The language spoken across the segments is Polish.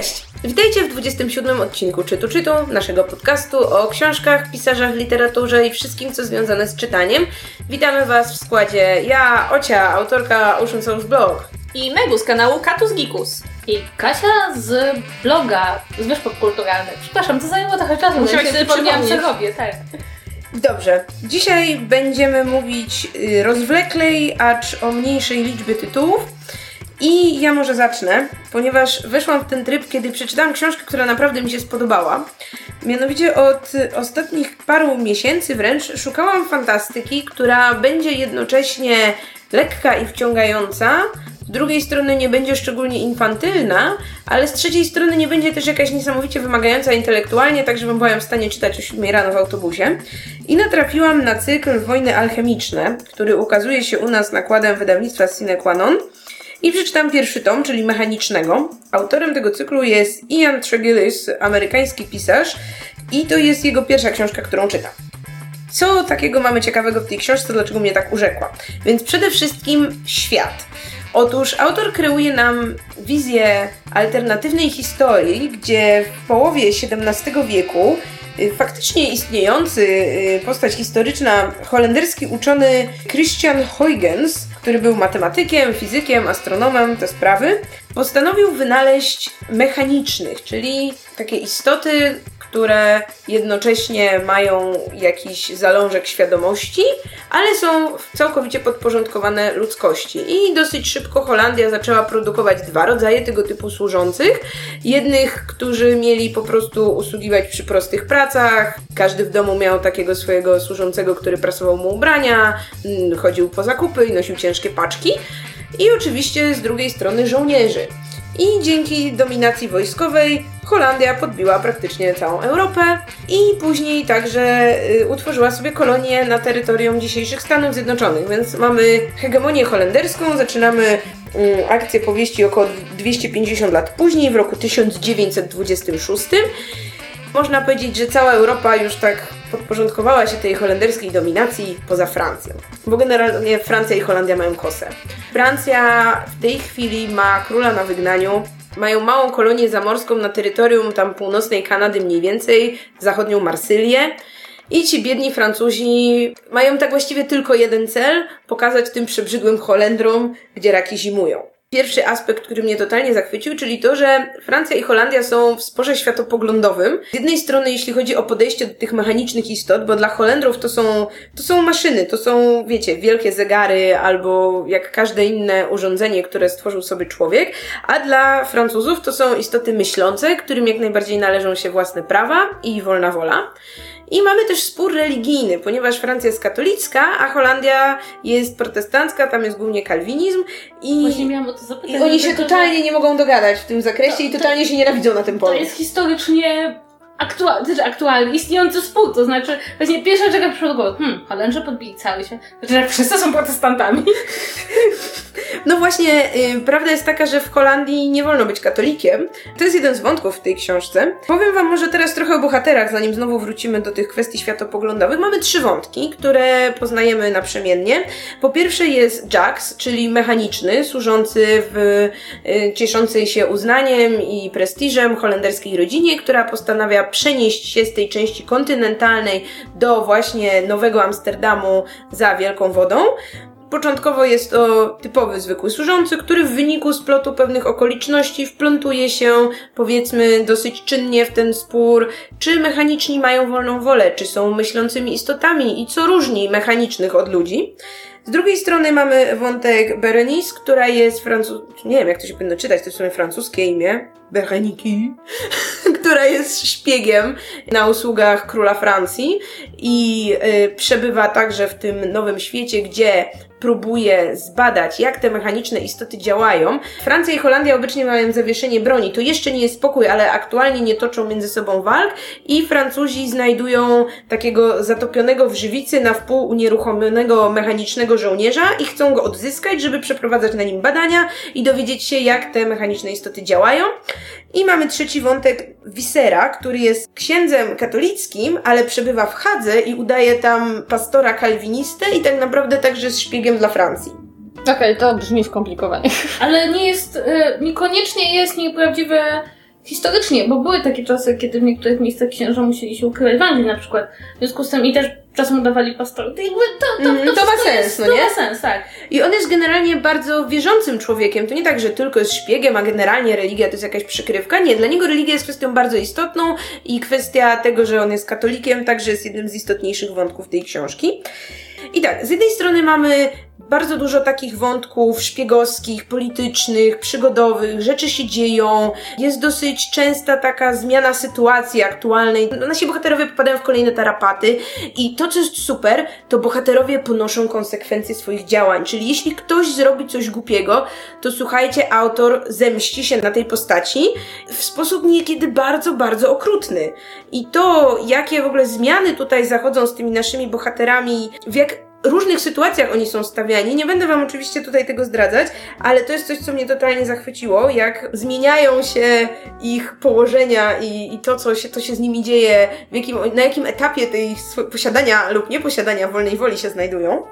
Cześć! Witajcie w 27 odcinku Czytu Czytu, naszego podcastu o książkach, pisarzach, literaturze i wszystkim, co związane z czytaniem. Witamy Was w składzie ja, Ocia, autorka Ocean Souls Blog. I Megu z kanału Katus Gikus. I Kasia z bloga Zwierz Popkulturalny. Przepraszam, to zajęło trochę czasu. Musiałaś ja sobie przypomniałam, co robię, tak. Dobrze, dzisiaj będziemy mówić y, rozwleklej, acz o mniejszej liczbie tytułów. I ja może zacznę, ponieważ weszłam w ten tryb, kiedy przeczytałam książkę, która naprawdę mi się spodobała. Mianowicie od ostatnich paru miesięcy wręcz szukałam fantastyki, która będzie jednocześnie lekka i wciągająca, z drugiej strony nie będzie szczególnie infantylna, ale z trzeciej strony nie będzie też jakaś niesamowicie wymagająca intelektualnie, tak żebym była w stanie czytać o 7 rano w autobusie. I natrafiłam na cykl Wojny Alchemiczne, który ukazuje się u nas nakładem wydawnictwa Sine Qua Non. I przeczytam pierwszy tom, czyli mechanicznego. Autorem tego cyklu jest Ian Tregillis, amerykański pisarz, i to jest jego pierwsza książka, którą czytam. Co takiego mamy ciekawego w tej książce, dlaczego mnie tak urzekła? Więc przede wszystkim świat. Otóż autor kreuje nam wizję alternatywnej historii, gdzie w połowie XVII wieku faktycznie istniejący y, postać historyczna, holenderski uczony Christian Huygens, który był matematykiem, fizykiem, astronomem, te sprawy, postanowił wynaleźć mechanicznych, czyli takie istoty, które jednocześnie mają jakiś zalążek świadomości, ale są całkowicie podporządkowane ludzkości. I dosyć szybko Holandia zaczęła produkować dwa rodzaje tego typu służących. Jednych, którzy mieli po prostu usługiwać przy prostych pracach. Każdy w domu miał takiego swojego służącego, który prasował mu ubrania, mm, chodził po zakupy i nosił ciężkie paczki. I oczywiście z drugiej strony żołnierzy. I dzięki dominacji wojskowej Holandia podbiła praktycznie całą Europę i później także y, utworzyła sobie kolonie na terytorium dzisiejszych Stanów Zjednoczonych, więc mamy hegemonię holenderską, zaczynamy y, akcję powieści około 250 lat później, w roku 1926. Można powiedzieć, że cała Europa już tak podporządkowała się tej holenderskiej dominacji poza Francją. Bo generalnie Francja i Holandia mają kosę. Francja w tej chwili ma króla na wygnaniu. Mają małą kolonię zamorską na terytorium tam północnej Kanady mniej więcej, zachodnią Marsylię. I ci biedni Francuzi mają tak właściwie tylko jeden cel, pokazać tym przebrzydłym Holendrom, gdzie raki zimują. Pierwszy aspekt, który mnie totalnie zachwycił, czyli to, że Francja i Holandia są w sporze światopoglądowym. Z jednej strony, jeśli chodzi o podejście do tych mechanicznych istot, bo dla Holendrów to są, to są maszyny, to są, wiecie, wielkie zegary albo jak każde inne urządzenie, które stworzył sobie człowiek, a dla Francuzów to są istoty myślące, którym jak najbardziej należą się własne prawa i wolna wola. I mamy też spór religijny, ponieważ Francja jest katolicka, a Holandia jest protestancka, tam jest głównie kalwinizm i, Właśnie miałam o to zapytać. i oni się dlatego, totalnie nie mogą dogadać w tym zakresie i totalnie się nienawidzą na tym że To polu. jest historycznie aktualny, znaczy aktualny, istniejący spór. To znaczy, właśnie pierwsza rzecz, jaka przyszła do głowy, hmm, Holendrzy podbili cały świat. Znaczy, że wszyscy są protestantami. No właśnie, y, prawda jest taka, że w Holandii nie wolno być katolikiem. To jest jeden z wątków w tej książce. Powiem wam może teraz trochę o bohaterach, zanim znowu wrócimy do tych kwestii światopoglądowych. Mamy trzy wątki, które poznajemy naprzemiennie. Po pierwsze jest Jax, czyli mechaniczny, służący w y, cieszącej się uznaniem i prestiżem holenderskiej rodzinie, która postanawia przenieść się z tej części kontynentalnej do właśnie Nowego Amsterdamu za Wielką Wodą. Początkowo jest to typowy zwykły służący, który w wyniku splotu pewnych okoliczności wplątuje się, powiedzmy, dosyć czynnie w ten spór, czy mechaniczni mają wolną wolę, czy są myślącymi istotami i co różni mechanicznych od ludzi. Z drugiej strony mamy wątek Berenice, która jest francus... Nie wiem, jak to się powinno czytać, to jest w sumie francuskie imię. Bereniki. która jest szpiegiem na usługach króla Francji i y, przebywa także w tym nowym świecie, gdzie próbuje zbadać, jak te mechaniczne istoty działają. Francja i Holandia obecnie mają zawieszenie broni. To jeszcze nie jest spokój, ale aktualnie nie toczą między sobą walk i Francuzi znajdują takiego zatopionego w żywicy na wpół unieruchomionego mechanicznego żołnierza i chcą go odzyskać, żeby przeprowadzać na nim badania i dowiedzieć się, jak te mechaniczne istoty działają. I mamy trzeci wątek Wisera, który jest księdzem katolickim, ale przebywa w Hadze i udaje tam pastora kalwinistę i tak naprawdę także jest szpiegiem dla Francji. Okej, to brzmi skomplikowanie. Ale nie jest, e, niekoniecznie jest nieprawdziwe historycznie, bo były takie czasy, kiedy w niektórych miejscach księża musieli się ukrywać w Anglii na przykład. W związku z tym i też czasem udawali pastory. To, to, to, Mhm, to, to ma sens, jest, no to nie? ma sens, tak. I on jest generalnie bardzo wierzącym człowiekiem. To nie tak, że tylko jest szpiegiem, a generalnie religia to jest jakaś przykrywka. Nie, dla niego religia jest kwestią bardzo istotną i kwestia tego, że on jest katolikiem, także jest jednym z istotniejszych wątków tej książki. I tak, z jednej strony mamy bardzo dużo takich wątków szpiegowskich, politycznych, przygodowych, rzeczy się dzieją, jest dosyć częsta taka zmiana sytuacji aktualnej. No, Nasi bohaterowie popadają w kolejne tarapaty i to, co jest super, to bohaterowie ponoszą konsekwencje swoich działań. Czyli jeśli ktoś zrobi coś głupiego, to słuchajcie, autor zemści się na tej postaci w sposób niekiedy bardzo, bardzo okrutny. I to, jakie w ogóle zmiany tutaj zachodzą z tymi naszymi bohaterami, w jak różnych sytuacjach oni są stawiani. Nie będę Wam oczywiście tutaj tego zdradzać, ale to jest coś, co mnie totalnie zachwyciło, jak zmieniają się ich położenia i, i to, co się, to się z nimi dzieje, jakim, na jakim etapie tej posiadania lub nieposiadania wolnej woli się znajdują.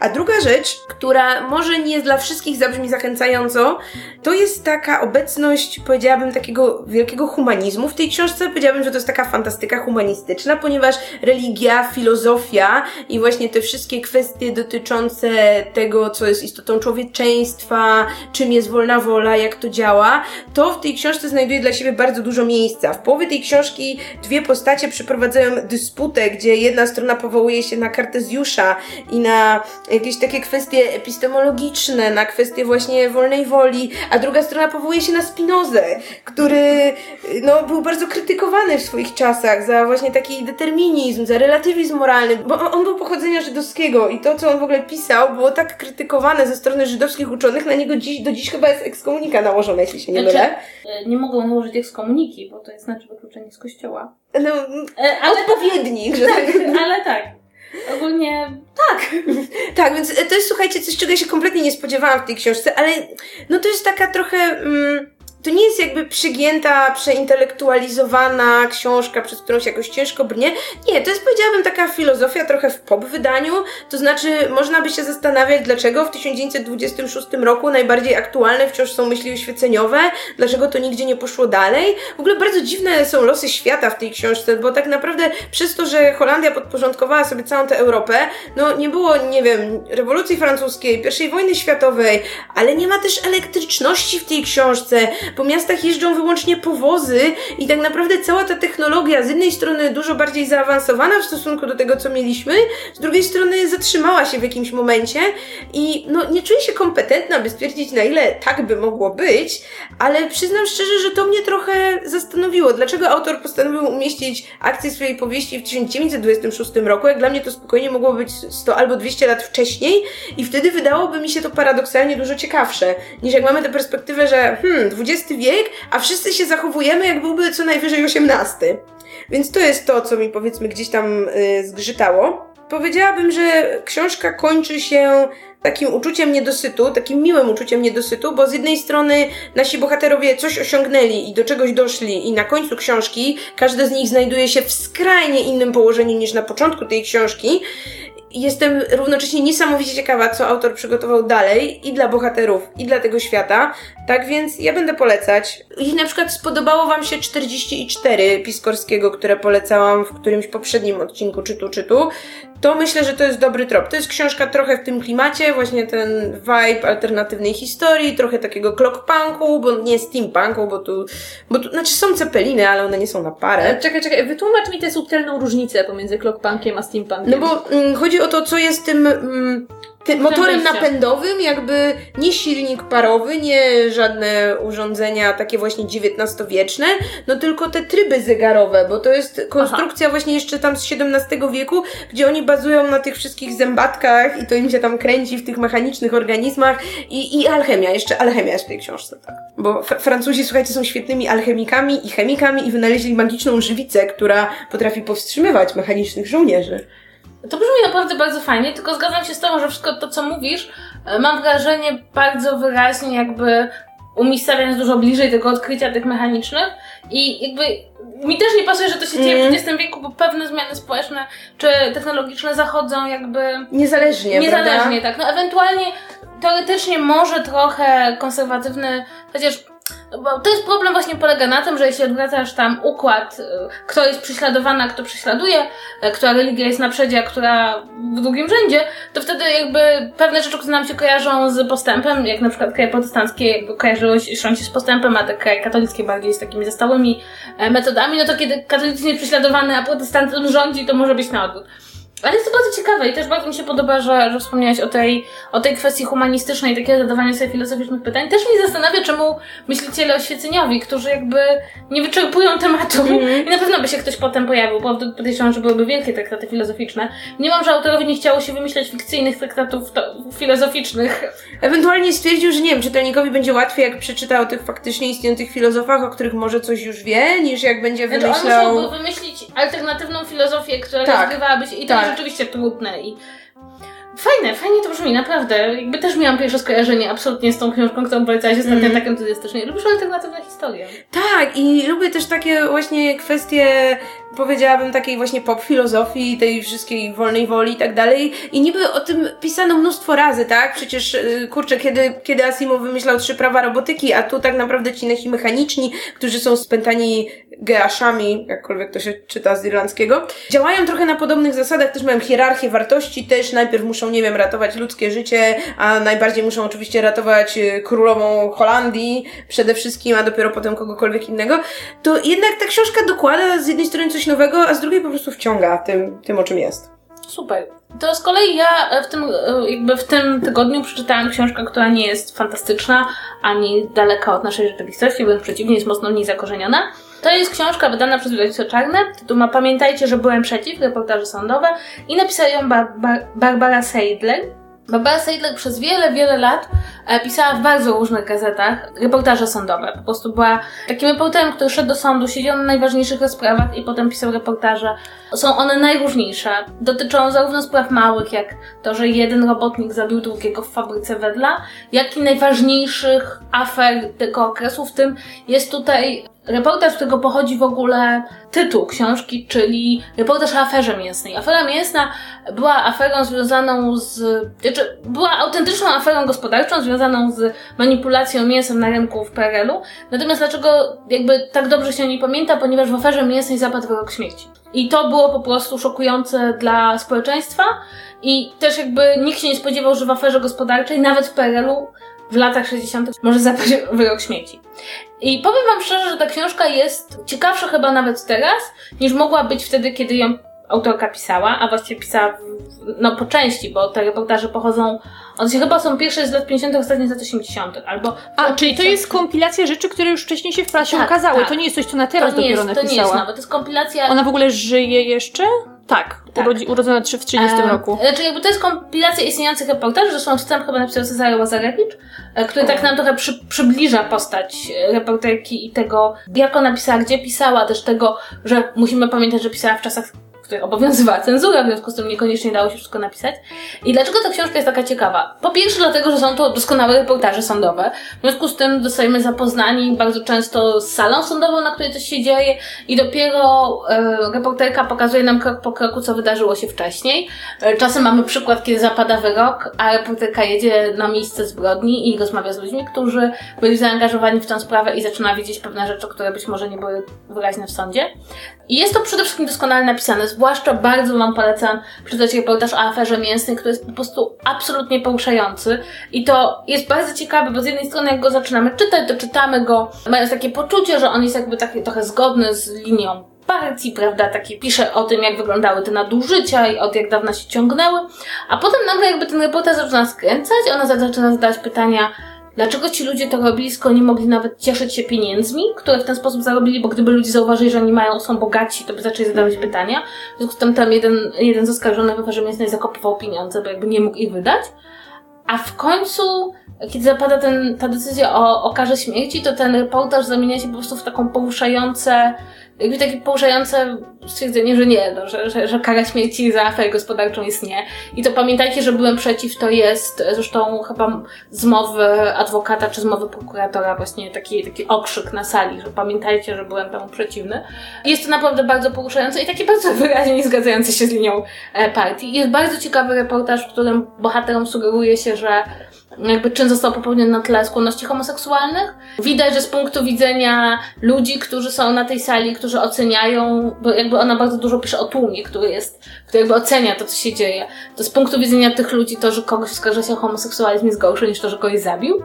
A druga rzecz, która może nie dla wszystkich zabrzmi zachęcająco, to jest taka obecność, powiedziałabym, takiego wielkiego humanizmu w tej książce. Powiedziałabym, że to jest taka fantastyka humanistyczna, ponieważ religia, filozofia i właśnie te wszystkie kwestie dotyczące tego, co jest istotą człowieczeństwa, czym jest wolna wola, jak to działa, to w tej książce znajduje dla siebie bardzo dużo miejsca. W połowie tej książki dwie postacie przeprowadzają dysputę, gdzie jedna strona powołuje się na Kartezjusza i na jakieś takie kwestie epistemologiczne, na kwestie właśnie wolnej woli, a druga strona powołuje się na Spinozę, który no, był bardzo krytykowany w swoich czasach za właśnie taki determinizm, za relatywizm moralny, bo on był pochodzenia żydowskiego i to, co on w ogóle pisał, było tak krytykowane ze strony żydowskich uczonych, na niego dziś, do dziś chyba jest ekskomunika nałożona, jeśli się nie Znaczy, mylę. e, nie mogą nałożyć ekskomuniki, bo to jest znaczy wykluczenie z kościoła. No, E, ale, odpowiednik, że tak ale tak. Ogólnie tak. Tak, więc to jest, słuchajcie, coś, czego ja się kompletnie nie spodziewałam w tej książce, ale no to jest taka trochę. Mm, to nie jest jakby przygięta, przeintelektualizowana książka, przez którą się jakoś ciężko brnie. Nie, to jest, powiedziałabym, taka filozofia trochę w pop wydaniu. To znaczy, można by się zastanawiać, dlaczego w 1926 roku najbardziej aktualne wciąż są myśli oświeceniowe, dlaczego to nigdzie nie poszło dalej. W ogóle bardzo dziwne są losy świata w tej książce, bo tak naprawdę przez to, że Holandia podporządkowała sobie całą tę Europę, no nie było, nie wiem, rewolucji francuskiej, I wojny światowej, ale nie ma też elektryczności w tej książce. Po miastach jeżdżą wyłącznie powozy i tak naprawdę cała ta technologia z jednej strony dużo bardziej zaawansowana w stosunku do tego, co mieliśmy, z drugiej strony zatrzymała się w jakimś momencie i no nie czuję się kompetentna, by stwierdzić, na ile tak by mogło być, ale przyznam szczerze, że to mnie trochę zastanowiło. Dlaczego autor postanowił umieścić akcję swojej powieści w 1926 roku? Jak dla mnie to spokojnie mogło być 100 albo 200 lat wcześniej i wtedy wydałoby mi się to paradoksalnie dużo ciekawsze, niż jak mamy tę perspektywę, że hmm, XX wiek, a wszyscy się zachowujemy, jak byłby co najwyżej XVIII. Więc to jest to, co mi powiedzmy gdzieś tam y, zgrzytało. Powiedziałabym, że książka kończy się takim uczuciem niedosytu, takim miłym uczuciem niedosytu, bo z jednej strony nasi bohaterowie coś osiągnęli i do czegoś doszli i na końcu książki każdy z nich znajduje się w skrajnie innym położeniu niż na początku tej książki. Jestem równocześnie niesamowicie ciekawa, co autor przygotował dalej i dla bohaterów, i dla tego świata. Tak więc ja będę polecać. Jeśli na przykład spodobało Wam się 44 Piskorskiego, które polecałam w którymś poprzednim odcinku czytu czytu, to myślę, że to jest dobry trop. To jest książka trochę w tym klimacie, właśnie ten vibe alternatywnej historii, trochę takiego clockpunku, bo nie steampunku, bo tu, bo tu, znaczy są cepeliny, ale one nie są na parę. Czekaj, czekaj, wytłumacz mi tę subtelną różnicę pomiędzy clockpunkiem a steampunkiem. No bo mm, chodzi o to, co jest tym, mm, motorem napędowym, jakby nie silnik parowy, nie żadne urządzenia takie właśnie XIX-wieczne, no tylko te tryby zegarowe, bo to jest konstrukcja właśnie jeszcze tam z XVII wieku, gdzie oni bazują na tych wszystkich zębatkach i to im się tam kręci w tych mechanicznych organizmach i, i alchemia, jeszcze alchemia jest w tej książce, tak. Bo Francuzi, słuchajcie, są świetnymi alchemikami i chemikami i wynaleźli magiczną żywicę, która potrafi powstrzymywać mechanicznych żołnierzy. To brzmi naprawdę bardzo fajnie, tylko zgadzam się z Tobą, że wszystko to, co mówisz, e, mam wrażenie bardzo wyraźnie jakby umiejscawiając dużo bliżej tego odkrycia tych mechanicznych i jakby mi też nie pasuje, że to się dzieje Mm. w XX wieku, bo pewne zmiany społeczne czy technologiczne zachodzą jakby Niezależnie, niezależnie, prawda? tak. No ewentualnie teoretycznie może trochę konserwatywny, chociaż bo to jest problem właśnie polega na tym, że jeśli odwracasz tam układ, y, kto jest prześladowany, a kto prześladuje, y, która religia jest na przedzie, a która w drugim rzędzie, to wtedy jakby pewne rzeczy, które nam się kojarzą z postępem, jak na przykład kraje protestanckie jakby kojarzyły się z postępem, a te kraje katolickie bardziej z takimi zastałymi e, metodami, no to kiedy katolicyzm jest prześladowany, a protestantyzm rządzi, to może być na odwrót. Ale jest to bardzo ciekawe i też bardzo mi się podoba, że, że wspomniałaś o tej, o tej kwestii humanistycznej, takiego zadawania sobie filozoficznych pytań. Też mnie zastanawia, czemu myśliciele oświeceniowi, którzy jakby nie wyczerpują tematu mm. i na pewno by się ktoś potem pojawił, bo podejrzewam, że byłyby wielkie traktaty filozoficzne. Nie mam, że autorowi nie chciało się wymyślać fikcyjnych traktatów filozoficznych. Ewentualnie stwierdził, że nie wiem, czytelnikowi będzie łatwiej, jak przeczyta o tych faktycznie istniejących filozofach, o których może coś już wie, niż jak będzie wymyślał... Znaczy on musiałby wymyślić alternatywną filozofię, która tak. rozgrywałaby się i tak rzeczywiście trudne i Fajne, fajnie to brzmi, naprawdę. Jakby też miałam pierwsze skojarzenie absolutnie z tą książką, którą polecałaś ostatnio mm. tak entuzjastycznie. Lubisz alternatywne historie. Tak, i lubię też takie właśnie kwestie, powiedziałabym, takiej właśnie pop filozofii, tej wszystkiej wolnej woli i tak dalej. I niby o tym pisano mnóstwo razy, tak? Przecież, y, kurczę, kiedy, kiedy Asimov wymyślał trzy prawa robotyki, a tu tak naprawdę ci nasi mechaniczni, którzy są spętani geaszami, jakkolwiek to się czyta z irlandzkiego, działają trochę na podobnych zasadach, też mają hierarchię wartości, też najpierw muszą, nie wiem, ratować ludzkie życie, a najbardziej muszą oczywiście ratować y, królową Holandii przede wszystkim, a dopiero potem kogokolwiek innego, to jednak ta książka dokłada z jednej strony coś nowego, a z drugiej po prostu wciąga tym, tym o czym jest. Super. To z kolei ja e, w tym, e, jakby w tym tygodniu przeczytałam książkę, która nie jest fantastyczna, ani daleka od naszej rzeczywistości, wręcz przeciwnie, jest mocno w niej zakorzeniona. To jest książka wydana przez wydawnictwo Czarne. Tytuł ma Pamiętajcie, że byłem przeciw, reportaże sądowe i napisała ją Bar Bar Barbara Seidler. Barbara Seidler przez wiele, wiele lat e, pisała w bardzo różnych gazetach reportaże sądowe. Po prostu była takim reporterem, który szedł do sądu, siedział na najważniejszych rozprawach i potem pisał reportaże. Są one najróżniejsze. Dotyczą zarówno spraw małych, jak to, że jeden robotnik zabił drugiego w fabryce wedla, jak i najważniejszych afer tego okresu. W tym jest tutaj reportaż, z którego pochodzi w ogóle tytuł książki, czyli reportaż o aferze mięsnej. Afera mięsna była aferą związaną z, znaczy była autentyczną aferą gospodarczą związaną z manipulacją mięsem na rynku w PRL-u. Natomiast dlaczego jakby tak dobrze się nie pamięta? Ponieważ w aferze mięsnej zapadł wyrok śmierci. I to było po prostu szokujące dla społeczeństwa i też jakby nikt się nie spodziewał, że w aferze gospodarczej, nawet w PRL-u, w latach 60. może zapaść wyrok śmieci. I powiem Wam szczerze, że ta książka jest ciekawsza chyba nawet teraz, niż mogła być wtedy, kiedy ją autorka pisała, a właściwie pisała no po części, bo te reportaże pochodzą, one się chyba są pierwsze z lat 50., ostatnie z lat 80., albo... A, czyli to jest kompilacja rzeczy, które już wcześniej się w prasie tak, ukazały, tak. to nie jest coś, co na teraz dopiero jest, napisała. To nie jest nowe, to jest kompilacja... Ona w ogóle żyje jeszcze? Tak. tak. Urodzi, urodzona w 30 e, roku. Znaczy jakby to jest kompilacja istniejących reportaży, zresztą wstęp chyba napisał Cezary Łazarewicz, e, który tak nam trochę przy, przybliża postać e, reporterki i tego, jak ona pisała, gdzie pisała, też tego, że musimy pamiętać, że pisała w czasach w których obowiązywała cenzura, w związku z tym niekoniecznie dało się wszystko napisać. I dlaczego ta książka jest taka ciekawa? Po pierwsze dlatego, że są to doskonałe reportaże sądowe. W związku z tym dostajemy zapoznani bardzo często z salą sądową, na której coś się dzieje i dopiero e, reporterka pokazuje nam krok po kroku, co wydarzyło się wcześniej. E, czasem mamy przykład, kiedy zapada wyrok, a reporterka jedzie na miejsce zbrodni i rozmawia z ludźmi, którzy byli zaangażowani w tę sprawę i zaczyna widzieć pewne rzeczy, które być może nie były wyraźne w sądzie. I jest to przede wszystkim doskonale napisane. Zwłaszcza bardzo Wam polecam przeczytać reportaż o aferze mięsnej, który jest po prostu absolutnie poruszający. I to jest bardzo ciekawe, bo z jednej strony jak go zaczynamy czytać, to czytamy go mając takie poczucie, że on jest jakby taki trochę zgodny z linią partii, prawda, taki pisze o tym, jak wyglądały te nadużycia i od jak dawna się ciągnęły, a potem nagle jakby ten reportaż zaczyna skręcać, ona zaczyna zadać pytania, Dlaczego ci ludzie to robili, skoro nie mogli nawet cieszyć się pieniędzmi, które w ten sposób zarobili, bo gdyby ludzie zauważyli, że oni mają, są bogaci, to by zaczęli zadawać pytania. W związku z tym tam jeden, jeden z oskarżonych w mięsnej zakopywał pieniądze, bo jakby nie mógł ich wydać. A w końcu, kiedy zapada ten, ta decyzja o, o karze śmierci, to ten reportaż zamienia się po prostu w taką poruszające jakby takie poruszające stwierdzenie, że nie, no, że, że, że kara śmierci za aferę gospodarczą jest nie. I to pamiętajcie, że byłem przeciw, to jest zresztą chyba z mowy adwokata czy z mowy prokuratora właśnie taki, taki okrzyk na sali, że pamiętajcie, że byłem temu przeciwny. Jest to naprawdę bardzo poruszające i taki bardzo wyraźnie nie zgadzający się z linią e, partii. Jest bardzo ciekawy reportaż, w którym bohaterom sugeruje się, że jakby czyn został popełniony na tle skłonności homoseksualnych. Widać, że z punktu widzenia ludzi, którzy są na tej sali, którzy oceniają, bo jakby ona bardzo dużo pisze o tłumie, który jest, który jakby ocenia to, co się dzieje. To z punktu widzenia tych ludzi to, że kogoś skarża się homoseksualizm jest gorsze niż to, że kogoś zabił.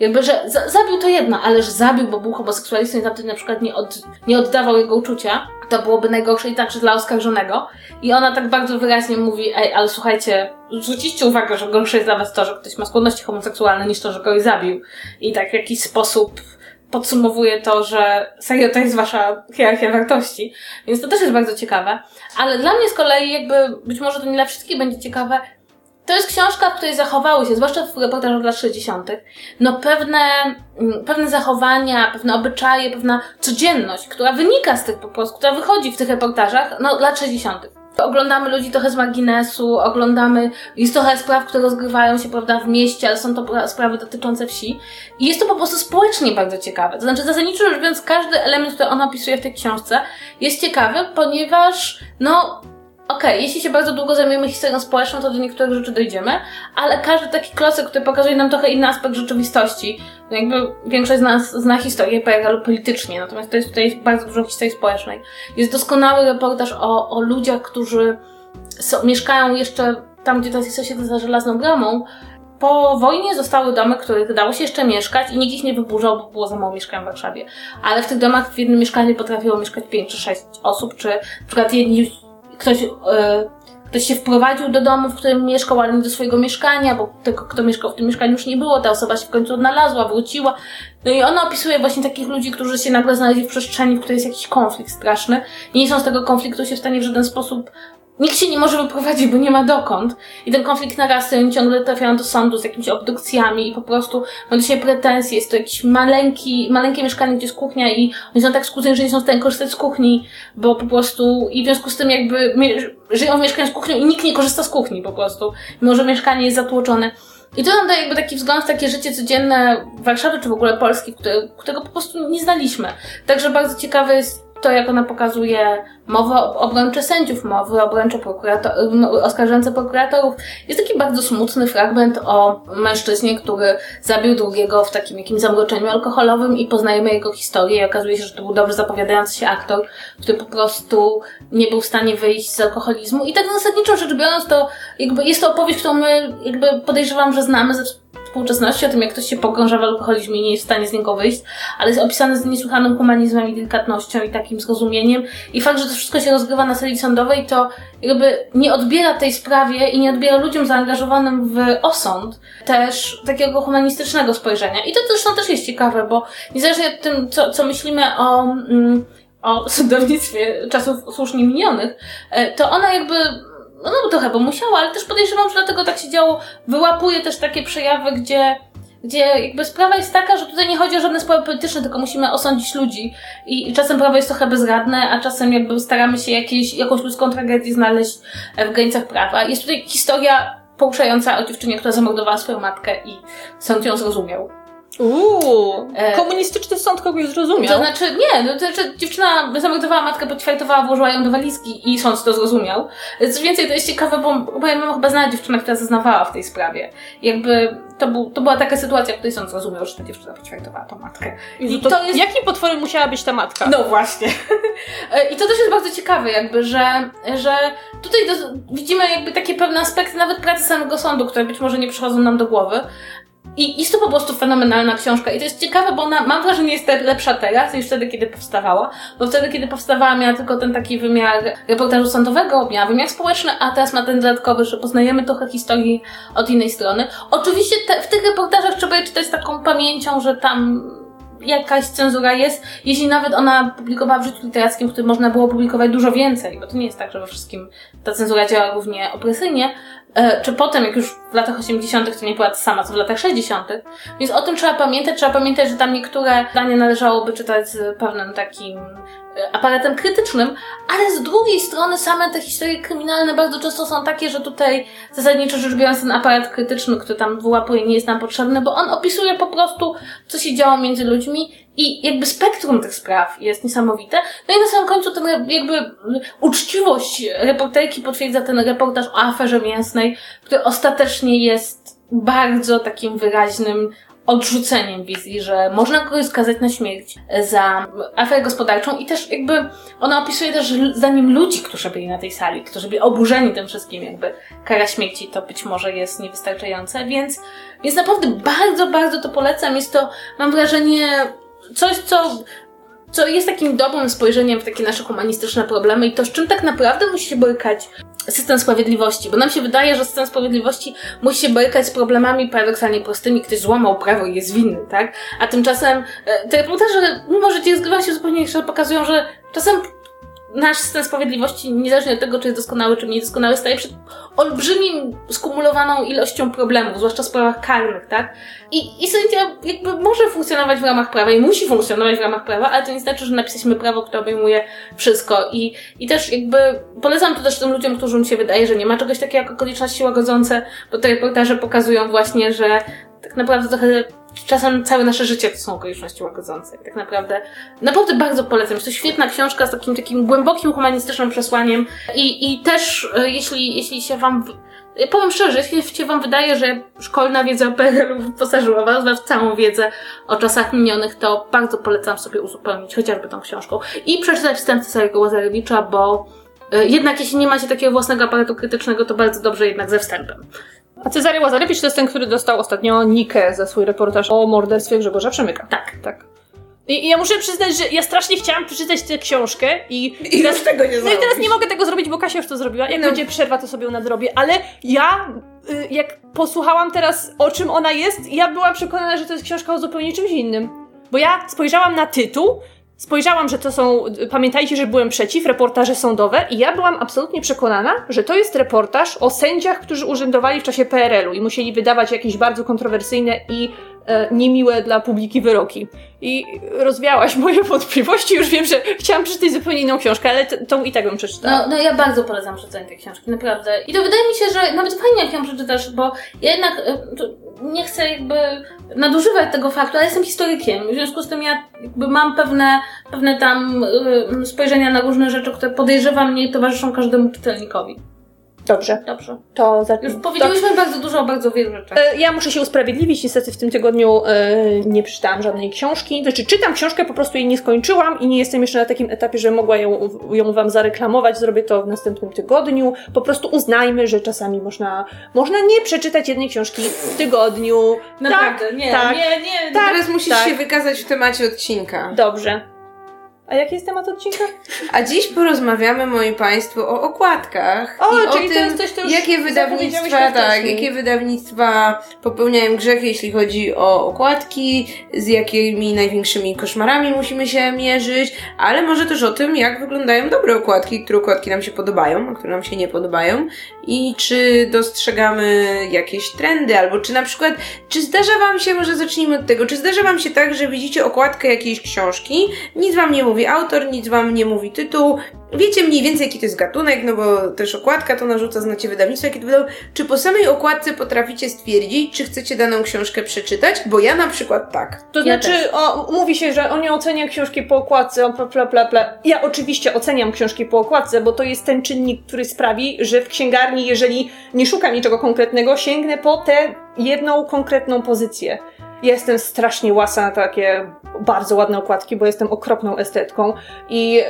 Jakby, że zabił to jedno, ale że zabił, bo był homoseksualistą i tamten na przykład nie, od, nie oddawał jego uczucia, to byłoby najgorsze i także dla oskarżonego. I ona tak bardzo wyraźnie mówi, ej, ale słuchajcie, zwrócicie uwagę, że gorsze jest dla was to, że ktoś ma skłonności homoseksualne, niż to, że kogoś zabił. I tak w jakiś sposób podsumowuje to, że serio to jest wasza hierarchia wartości. Więc to też jest bardzo ciekawe. Ale dla mnie z kolei jakby, być może to nie dla wszystkich będzie ciekawe, to jest książka, w której zachowały się, zwłaszcza w reportażach lat 60., no pewne, mm, pewne zachowania, pewne obyczaje, pewna codzienność, która wynika z tych po prostu, która wychodzi w tych reportażach, no lat 60. Oglądamy ludzi trochę z marginesu, oglądamy, jest trochę spraw, które rozgrywają się, prawda, w mieście, ale są to sprawy dotyczące wsi. I jest to po prostu społecznie bardzo ciekawe. To znaczy, zasadniczo rzecz biorąc, każdy element, który ona opisuje w tej książce, jest ciekawy, ponieważ, no, okej, okay, jeśli się bardzo długo zajmujemy historią społeczną, to do niektórych rzeczy dojdziemy, ale każdy taki klocek, który pokazuje nam trochę inny aspekt rzeczywistości, no jakby większość z nas zna historię PRL politycznie, natomiast to jest tutaj bardzo dużo historii społecznej. Jest doskonały reportaż o, o ludziach, którzy są, mieszkają jeszcze tam, gdzie teraz jest osiedle za żelazną bramą, po wojnie zostały domy, których dało się jeszcze mieszkać i nikt ich nie wyburzał, bo było za mało mieszkań w Warszawie. Ale w tych domach w jednym mieszkaniu potrafiło mieszkać 5 czy 6 osób, czy na przykład jedni ktoś, e, ktoś się wprowadził do domu, w którym mieszkał, ale nie do swojego mieszkania, bo tego, kto mieszkał w tym mieszkaniu już nie było, ta osoba się w końcu odnalazła, wróciła. No i ona opisuje właśnie takich ludzi, którzy się nagle znaleźli w przestrzeni, w której jest jakiś konflikt straszny i nie są z tego konfliktu się w stanie w żaden sposób Nikt się nie może wyprowadzić, bo nie ma dokąd. I ten konflikt narasta oni ciągle trafiają do sądu z jakimiś obdukcjami i po prostu mają do siebie pretensje. Jest to jakiś maleńki, maleńkie mieszkanie, gdzie jest kuchnia i oni są tak skłóceni, że nie są w stanie korzystać z kuchni, bo po prostu i w związku z tym jakby żyją w mieszkaniu z kuchnią i nikt nie korzysta z kuchni po prostu. Mimo, że mieszkanie jest zatłoczone. I to nam daje jakby taki wzgląd w takie życie codzienne Warszawy, czy w ogóle Polski, które, którego po prostu nie znaliśmy. Także bardzo ciekawe jest to, jak ona pokazuje mowę obrończe sędziów, mowy obrończe prokurator, oskarżające prokuratorów. Jest taki bardzo smutny fragment o mężczyźnie, który zabił drugiego w takim jakimś zamroczeniu alkoholowym i poznajemy jego historię i okazuje się, że to był dobrze zapowiadający się aktor, który po prostu nie był w stanie wyjść z alkoholizmu. I tak zasadniczo rzecz biorąc, to jakby jest to opowieść, którą my jakby podejrzewam, że znamy ze współczesności, o tym, jak ktoś się pogrąża w alkoholizmie i nie jest w stanie z niego wyjść, ale jest opisane z niesłychanym humanizmem i delikatnością i takim zrozumieniem. I fakt, że to wszystko się rozgrywa na sali sądowej, to jakby nie odbiera tej sprawie i nie odbiera ludziom zaangażowanym w osąd też takiego humanistycznego spojrzenia. I to zresztą też jest ciekawe, bo niezależnie od tym, co, co myślimy o, mm, o sądownictwie czasów słusznie minionych, e, to ona jakby no, no trochę, bo musiała, ale też podejrzewam, że dlatego tak się działo. Wyłapuje też takie przejawy, gdzie gdzie jakby sprawa jest taka, że tutaj nie chodzi o żadne sprawy polityczne, tylko musimy osądzić ludzi. I, I, czasem prawo jest trochę bezradne, a czasem jakby staramy się jakieś, jakąś ludzką tragedię znaleźć w granicach prawa. Jest tutaj historia poruszająca o dziewczynie, która zamordowała swoją matkę i sąd ją zrozumiał. Uuu, e, komunistyczny sąd kogoś zrozumiał. To znaczy, nie, no, to znaczy dziewczyna zamordowała matkę, poćwiartowała, włożyła ją do walizki i sąd to zrozumiał. Co więcej, to jest ciekawe, bo moja mama chyba znała dziewczynę, która zeznawała w tej sprawie. Jakby to, był, to była taka sytuacja, w której sąd zrozumiał, że ta dziewczyna poćwiartowała tą matkę. I to, to jest... Jakim potworem musiała być ta matka? No właśnie. E, I to też jest bardzo ciekawe, jakby, że, że tutaj do, widzimy jakby takie pewne aspekty nawet pracy samego sądu, które być może nie przychodzą nam do głowy, i jest to po prostu fenomenalna książka. I to jest ciekawe, bo ona, mam wrażenie, jest lepsza teraz niż wtedy, kiedy powstawała. Bo wtedy, kiedy powstawała, miała tylko ten taki wymiar reportażu sądowego, miała wymiar społeczny, a teraz ma ten dodatkowy, że poznajemy trochę historii od innej strony. Oczywiście te, w tych reportażach trzeba je czytać z taką pamięcią, że tam jakaś cenzura jest, jeśli nawet ona publikowała w życiu literackim, w którym można było publikować dużo więcej, bo to nie jest tak, że we wszystkim ta cenzura działa równie opresyjnie, czy potem, jak już w latach 80. to nie była sama, co w latach 60. Więc o tym trzeba pamiętać. Trzeba pamiętać, że tam niektóre zdania należałoby czytać z pewnym takim aparatem krytycznym, ale z drugiej strony same te historie kryminalne bardzo często są takie, że tutaj zasadniczo rzecz biorąc ten aparat krytyczny, który tam wyłapuje, nie jest nam potrzebny, bo on opisuje po prostu, co się działo między ludźmi i jakby spektrum tych spraw jest niesamowite. No i na samym końcu ten jakby uczciwość reporterki potwierdza ten reportaż o aferze mięsnej, który ostatecznie jest bardzo takim wyraźnym odrzuceniem wizji, że można kogoś skazać na śmierć za aferę gospodarczą i też jakby ona opisuje też zdaniem ludzi, którzy byli na tej sali, którzy byli oburzeni tym wszystkim, jakby kara śmierci to być może jest niewystarczające, więc, więc naprawdę bardzo, bardzo to polecam. Jest to, mam wrażenie, coś, co co jest takim dobrym spojrzeniem w takie nasze humanistyczne problemy i to, z czym tak naprawdę musi się borykać system sprawiedliwości, bo nam się wydaje, że system sprawiedliwości musi się borykać z problemami paradoksalnie prostymi, ktoś złamał prawo i jest winny, tak? A tymczasem e, te reportaże, mimo że ci rozgrywa się zupełnie jeszcze, pokazują, że czasem nasz system sprawiedliwości, niezależnie od tego, czy jest doskonały, czy niedoskonały, staje przed olbrzymim, skumulowaną ilością problemów, zwłaszcza w sprawach karnych, tak? I, i sędzia jakby może funkcjonować w ramach prawa i musi funkcjonować w ramach prawa, ale to nie znaczy, że napisaliśmy prawo, które obejmuje wszystko. I, i też jakby polecam to też tym ludziom, którym się wydaje, że nie ma czegoś takiego jak okoliczności łagodzące, bo te reportaże pokazują właśnie, że tak naprawdę trochę czasem całe nasze życie to są okoliczności łagodzące. Tak naprawdę, naprawdę bardzo polecam. Jest to świetna książka z takim takim głębokim humanistycznym przesłaniem i, i też e, jeśli, jeśli się wam Powiem szczerze, jeśli się Wam wydaje, że szkolna wiedza o PRL-u wyposażyła Was w całą wiedzę o czasach minionych, to bardzo polecam sobie uzupełnić chociażby tą książką i przeczytać wstęp Cezarego Łazarewicza, bo e, jednak jeśli nie macie takiego własnego aparatu krytycznego, to bardzo dobrze jednak ze wstępem. A Cezary Łazarewicz to jest ten, który dostał ostatnio Nikę za swój reportaż o morderstwie Grzegorza Przemyka. Tak. Tak. I, I ja muszę przyznać, że ja strasznie chciałam przeczytać tę książkę i... I teraz tego nie No i teraz nie mogę tego zrobić, bo Kasia już to zrobiła. Jak No. będzie przerwa, to sobie ją nadrobię. Ale ja, y, jak posłuchałam teraz, o czym ona jest, ja byłam przekonana, że to jest książka o zupełnie czymś innym. Bo ja spojrzałam na tytuł, spojrzałam, że to są, pamiętajcie, że byłem przeciw, reportaże sądowe i ja byłam absolutnie przekonana, że to jest reportaż o sędziach, którzy urzędowali w czasie PRL-u i musieli wydawać jakieś bardzo kontrowersyjne i niemiłe dla publiki wyroki. I rozwiałaś moje wątpliwości, już wiem, że chciałam przeczytać zupełnie inną książkę, ale tą i tak bym przeczytała. No, no ja bardzo polecam przeczytanie tej książki, naprawdę. I to wydaje mi się, że nawet fajnie jak ją przeczytasz, bo ja jednak to nie chcę jakby nadużywać tego faktu, ale jestem historykiem. W związku z tym ja jakby mam pewne, pewne tam y, spojrzenia na różne rzeczy, które podejrzewam nie towarzyszą każdemu czytelnikowi. Dobrze, Dobrze. to za... Już powiedziałyśmy bardzo dużo o bardzo wielu rzeczach. E, Ja muszę się usprawiedliwić, niestety w tym tygodniu e, nie przeczytałam żadnej książki. Znaczy, czytam książkę, po prostu jej nie skończyłam i nie jestem jeszcze na takim etapie, że mogła ją, ją Wam zareklamować. Zrobię to w następnym tygodniu. Po prostu uznajmy, że czasami można, można nie przeczytać jednej książki w tygodniu. Naprawdę, tak, nie, tak. nie, nie. Tak. Teraz musisz tak. się wykazać w temacie odcinka. Dobrze. A jaki jest temat odcinka? A dziś porozmawiamy, moi Państwo, o okładkach O, i o czyli to tym, jest coś, co już jakie wydawnictwa, tak, jakie wydawnictwa popełniają grzech, jeśli chodzi o okładki, z jakimi największymi koszmarami musimy się mierzyć, ale może też o tym, jak wyglądają dobre okładki, które okładki nam się podobają, a które nam się nie podobają i czy dostrzegamy jakieś trendy, albo czy na przykład, czy zdarza Wam się, może zacznijmy od tego, czy zdarza Wam się tak, że widzicie okładkę jakiejś książki, nic Wam nie mówi autor, nic Wam nie mówi tytuł, wiecie mniej więcej jaki to jest gatunek, no bo też okładka to narzuca, znacie wydawnictwo, jakie to wydał. Czy po samej okładce potraficie stwierdzić, czy chcecie daną książkę przeczytać? Bo ja na przykład tak. To Ja znaczy, o, mówi się, że on nie ocenia książki po okładce, o, pla, pla, pla, pla. Ja oczywiście oceniam książki po okładce, bo to jest ten czynnik, który sprawi, że w księgarni, jeżeli nie szukam niczego konkretnego, sięgnę po tę jedną konkretną pozycję. Jestem strasznie łasa na takie bardzo ładne okładki, bo jestem okropną estetką i yy,